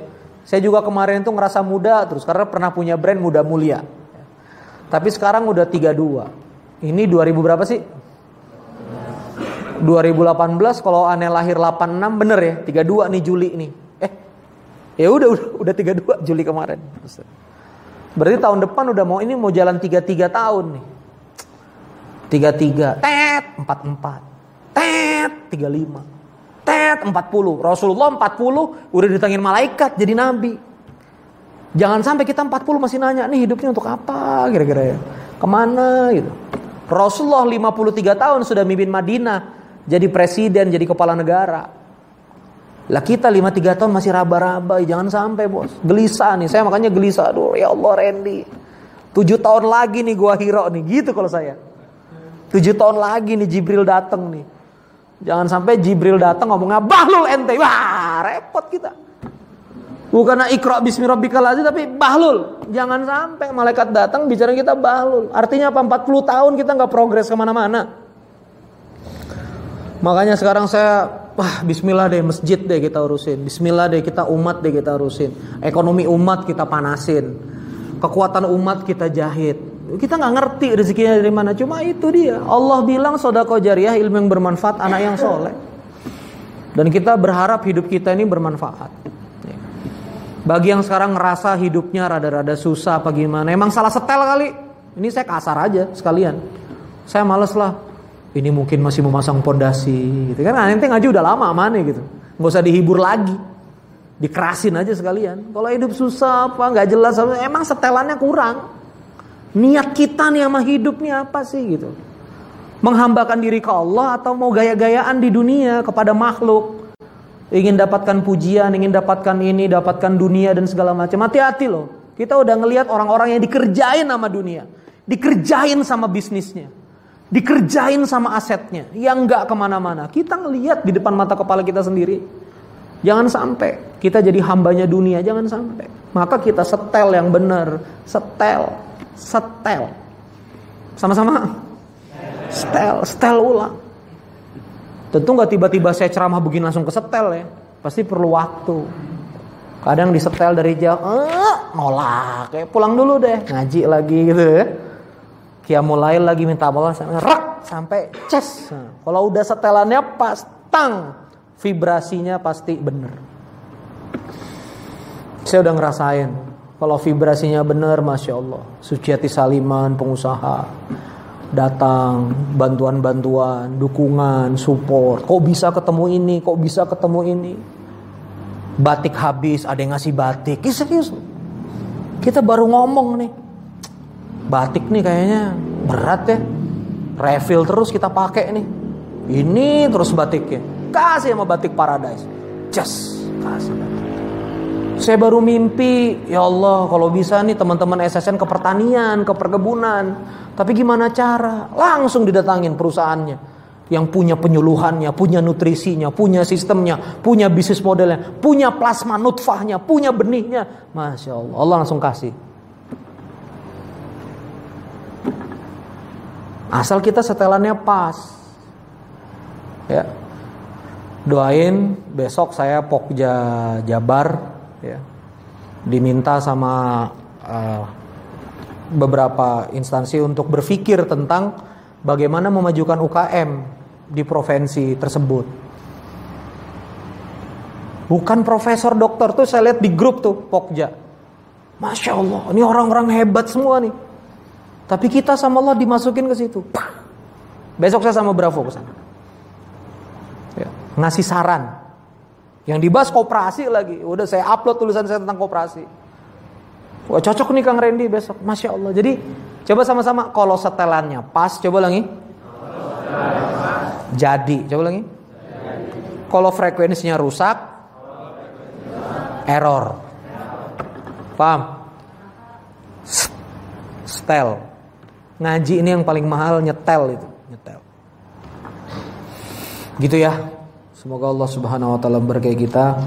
Saya juga kemarin itu ngerasa muda terus karena pernah punya brand muda mulia. Tapi sekarang udah 32. Ini 2000 berapa sih? 2018 kalau aneh lahir 86 bener ya 32 nih Juli nih. Eh ya udah udah udah 32 Juli kemarin. Berarti tahun depan udah mau ini mau jalan 33 tahun nih. 33 tet 44 tet 35 tet 40 Rasulullah 40 udah ditangin malaikat jadi nabi. Jangan sampai kita 40 masih nanya nih hidupnya untuk apa? kira-kira ya. Ke mana? gitu. Rasulullah 53 tahun sudah mimpin Madinah jadi presiden, jadi kepala negara. Lah kita 5-3 tahun masih raba-raba, jangan sampai bos. Gelisah nih, saya makanya gelisah. Aduh ya Allah Randy. 7 tahun lagi nih gua hero nih, gitu kalau saya. 7 tahun lagi nih Jibril datang nih. Jangan sampai Jibril datang ngomongnya bahlul ente. Wah, repot kita. Bukan ikra bismi rabbikal tapi bahlul. Jangan sampai malaikat datang bicara kita bahlul. Artinya apa? 40 tahun kita nggak progres ke mana-mana. Makanya sekarang saya wah bismillah deh masjid deh kita urusin. Bismillah deh kita umat deh kita urusin. Ekonomi umat kita panasin. Kekuatan umat kita jahit. Kita nggak ngerti rezekinya dari mana. Cuma itu dia. Allah bilang sodako jariah ilmu yang bermanfaat anak yang soleh. Dan kita berharap hidup kita ini bermanfaat. Bagi yang sekarang ngerasa hidupnya rada-rada susah apa gimana. Emang salah setel kali. Ini saya kasar aja sekalian. Saya males lah ini mungkin masih memasang pondasi gitu. Kan nanti ngaji udah lama mana gitu. Nggak usah dihibur lagi. Dikerasin aja sekalian. Kalau hidup susah apa nggak jelas emang setelannya kurang. Niat kita nih sama hidup nih apa sih gitu. Menghambakan diri ke Allah atau mau gaya-gayaan di dunia kepada makhluk. Ingin dapatkan pujian ingin dapatkan ini dapatkan dunia dan segala macam. Hati-hati loh. Kita udah ngelihat orang-orang yang dikerjain sama dunia. Dikerjain sama bisnisnya dikerjain sama asetnya yang nggak ke mana-mana. Kita ngelihat di depan mata kepala kita sendiri. Jangan sampai kita jadi hambanya dunia, jangan sampai. Maka kita setel yang benar, setel, setel. Sama-sama. Setel, setel ulang. Tentu nggak tiba-tiba saya ceramah begini langsung ke setel ya. Pasti perlu waktu. Kadang disetel dari jauh, eh, nolak, kayak pulang dulu deh, ngaji lagi gitu ya mulai lagi minta balas rak sampai ces. Kalau udah setelannya pas tang vibrasinya pasti bener. Saya udah ngerasain kalau vibrasinya bener Masya Allah. Suciati Saliman pengusaha datang bantuan-bantuan dukungan support. Kok bisa ketemu ini kok bisa ketemu ini? Batik habis ada yang ngasih batik. Ya, serius. Kita baru ngomong nih batik nih kayaknya. Berat ya. Refill terus kita pakai nih. Ini terus batiknya. Kasih sama batik paradise. Just kasih saya baru mimpi. Ya Allah kalau bisa nih teman-teman SSN ke pertanian ke perkebunan. Tapi gimana cara? Langsung didatangin perusahaannya. Yang punya penyuluhannya, punya nutrisinya, punya sistemnya, punya bisnis modelnya, punya plasma nutfahnya, punya benihnya. Masya Allah, Allah langsung kasih. Asal kita setelannya pas. Ya. Doain besok saya Pokja Jabar ya. Diminta sama uh, beberapa instansi untuk berpikir tentang bagaimana memajukan UKM di provinsi tersebut. Bukan profesor dokter tuh saya lihat di grup tuh Pokja. Masya Allah, ini orang-orang hebat semua nih. Tapi kita sama Allah dimasukin ke situ. Besok saya sama Bravo ke sana. Ya, ngasih saran. Yang dibahas kooperasi lagi. Udah saya upload tulisan saya tentang kooperasi. Wah cocok nih Kang Randy besok. Masya Allah. Jadi coba sama-sama kalau setelannya pas. Coba lagi. Jadi. Coba lagi. Kalau frekuensinya rusak. Error. Paham? Stel. Ngaji ini yang paling mahal nyetel itu, nyetel. Gitu ya. Semoga Allah Subhanahu wa taala berkahi kita.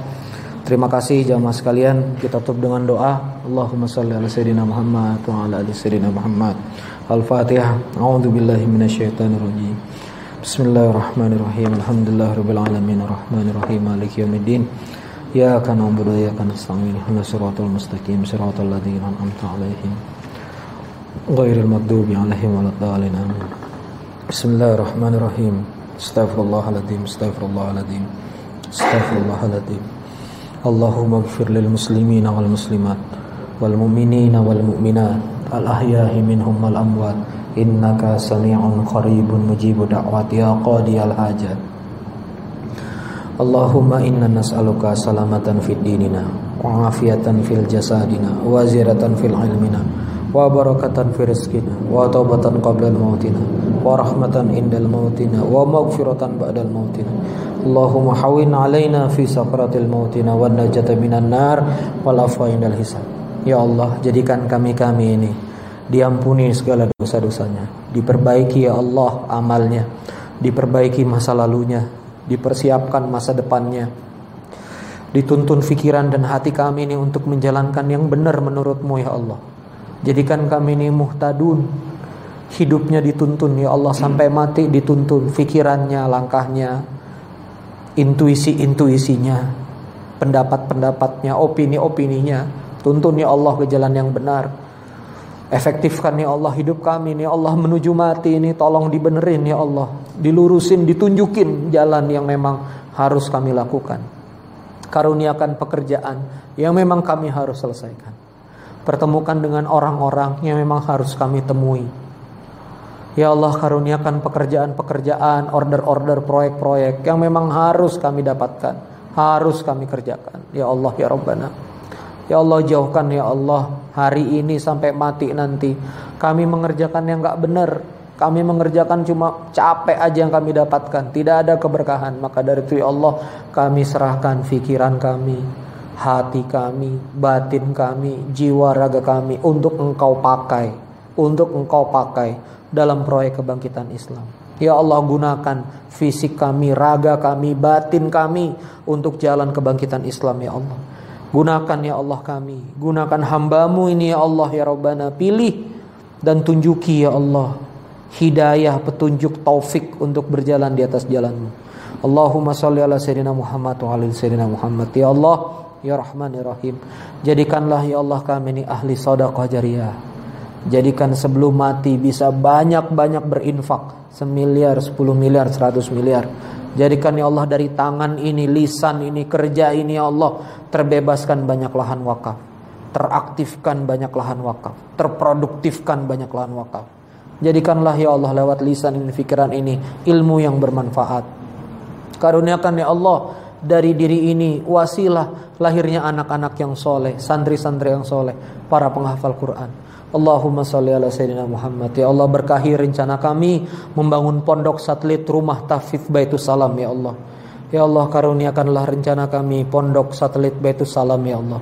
Terima kasih jamaah sekalian. Kita tutup dengan doa. Allahumma shalli ala sayyidina Muhammad wa ala ali sayyidina Muhammad. Al-Fatihah. A'udzu billahi minasyaitonir rajim. Bismillahirrahmanirrahim. Alhamdulillahirabbil alamin arrahmanirrahim maliki yaumiddin. Iyyaka na'budu wa iyyaka nasta'in. Ihdinas siratal mustaqim siratal ladzina an'amta 'alaihim ghairil maghdubi 'alaihim waladdallin. Bismillahirrahmanirrahim. Astaghfirullahaladzim, astaghfirullahaladzim. Astaghfirullahaladzim. Allahumma ighfir lil muslimina wal muslimat wal mu'minina wal mu'minat al ahya'i minhum wal amwat innaka sami'un qaribun mujibu da'wat ya qadiyal hajat Allahumma inna nas'aluka salamatan fid dinina wa afiatan fil jasadina wa ziratan fil ilmina wa barakatan fi rizqina wa taubatan qabla mautina wa rahmatan indal mautina wa maghfiratan ba'dal mautina. Allahumma hawin alaina fi sakratil mautina wa najata minan nar wal afwa indal hisab. Ya Allah jadikan kami-kami ini diampuni segala dosa-dosanya diperbaiki ya Allah amalnya diperbaiki masa lalunya dipersiapkan masa depannya. Dituntun fikiran dan hati kami ini untuk menjalankan yang benar menurutmu ya Allah jadikan kami ini muhtadun. Hidupnya dituntun ya Allah sampai mati dituntun. Fikirannya langkahnya intuisi-intuisinya pendapat-pendapatnya opini-opininya. Tuntun ya Allah ke jalan yang benar. Efektifkan ya Allah hidup kami ya Allah menuju mati ini. Tolong dibenerin ya Allah. Dilurusin ditunjukin jalan yang memang harus kami lakukan. Karuniakan pekerjaan yang memang kami harus selesaikan pertemukan dengan orang-orang yang memang harus kami temui. Ya Allah karuniakan pekerjaan-pekerjaan, order-order, proyek-proyek yang memang harus kami dapatkan, harus kami kerjakan. Ya Allah ya Rabbana. Ya Allah jauhkan ya Allah hari ini sampai mati nanti. Kami mengerjakan yang gak benar. Kami mengerjakan cuma capek aja yang kami dapatkan. Tidak ada keberkahan. Maka dari itu ya Allah kami serahkan pikiran kami hati kami batin kami jiwa raga kami untuk engkau pakai untuk engkau pakai dalam proyek kebangkitan Islam. Ya Allah gunakan fisik kami, raga kami, batin kami untuk jalan kebangkitan Islam ya Allah. Gunakan ya Allah kami. Gunakan hambamu ini ya Allah ya Rabbana. Pilih dan tunjuki ya Allah Hidayah, petunjuk, taufik Untuk berjalan di atas jalanmu. Allahumma salli ala Sayyidina Muhammad Wa ala Sayyidina Muhammad. Ya Allah Ya Rahman Ya Rahim Jadikanlah ya Allah kami ini ahli sadaqah jariyah Jadikan sebelum mati bisa banyak-banyak berinfak. Semiliar, sepuluh miliar, seratus miliar. Jadikan ya Allah dari tangan ini, lisan ini, kerja ini ya Allah terbebaskan banyak lahan wakaf, teraktifkan banyak lahan wakaf, terproduktifkan banyak lahan wakaf. Jadikanlah ya Allah lewat lisan ini, pikiran ini ilmu yang bermanfaat. Karuniakan ya Allah dari diri ini wasilah lahirnya anak-anak yang soleh, santri-santri yang soleh, para penghafal Quran. Allahumma salli ala Sayyidina Muhammad Ya Allah berkahi rencana kami Membangun pondok satelit rumah Tafif Baitus Salam Ya Allah Ya Allah karuniakanlah rencana kami Pondok satelit Baitus Salam Ya Allah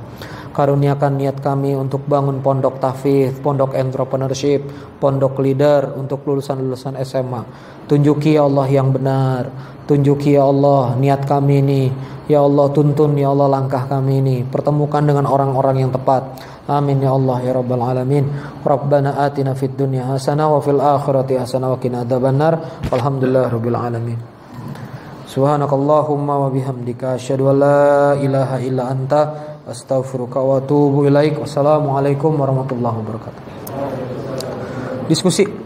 Karuniakan niat kami untuk bangun pondok tafif, pondok entrepreneurship, pondok leader untuk lulusan-lulusan SMA. Tunjuki ya Allah yang benar. Tunjuki ya Allah niat kami ini. Ya Allah tuntun ya Allah langkah kami ini. Pertemukan dengan orang-orang yang tepat. Amin ya Allah ya Rabbal Alamin Rabbana atina fid dunya hasanah wa fil akhirati hasanah wa qina adzabannar Walhamdulillah Rabbil Alamin Subhanakallahumma wa bihamdika asyhadu an la ilaha illa anta astaghfiruka wa atubu ilaik. Wassalamualaikum warahmatullahi wabarakatuh. Diskusi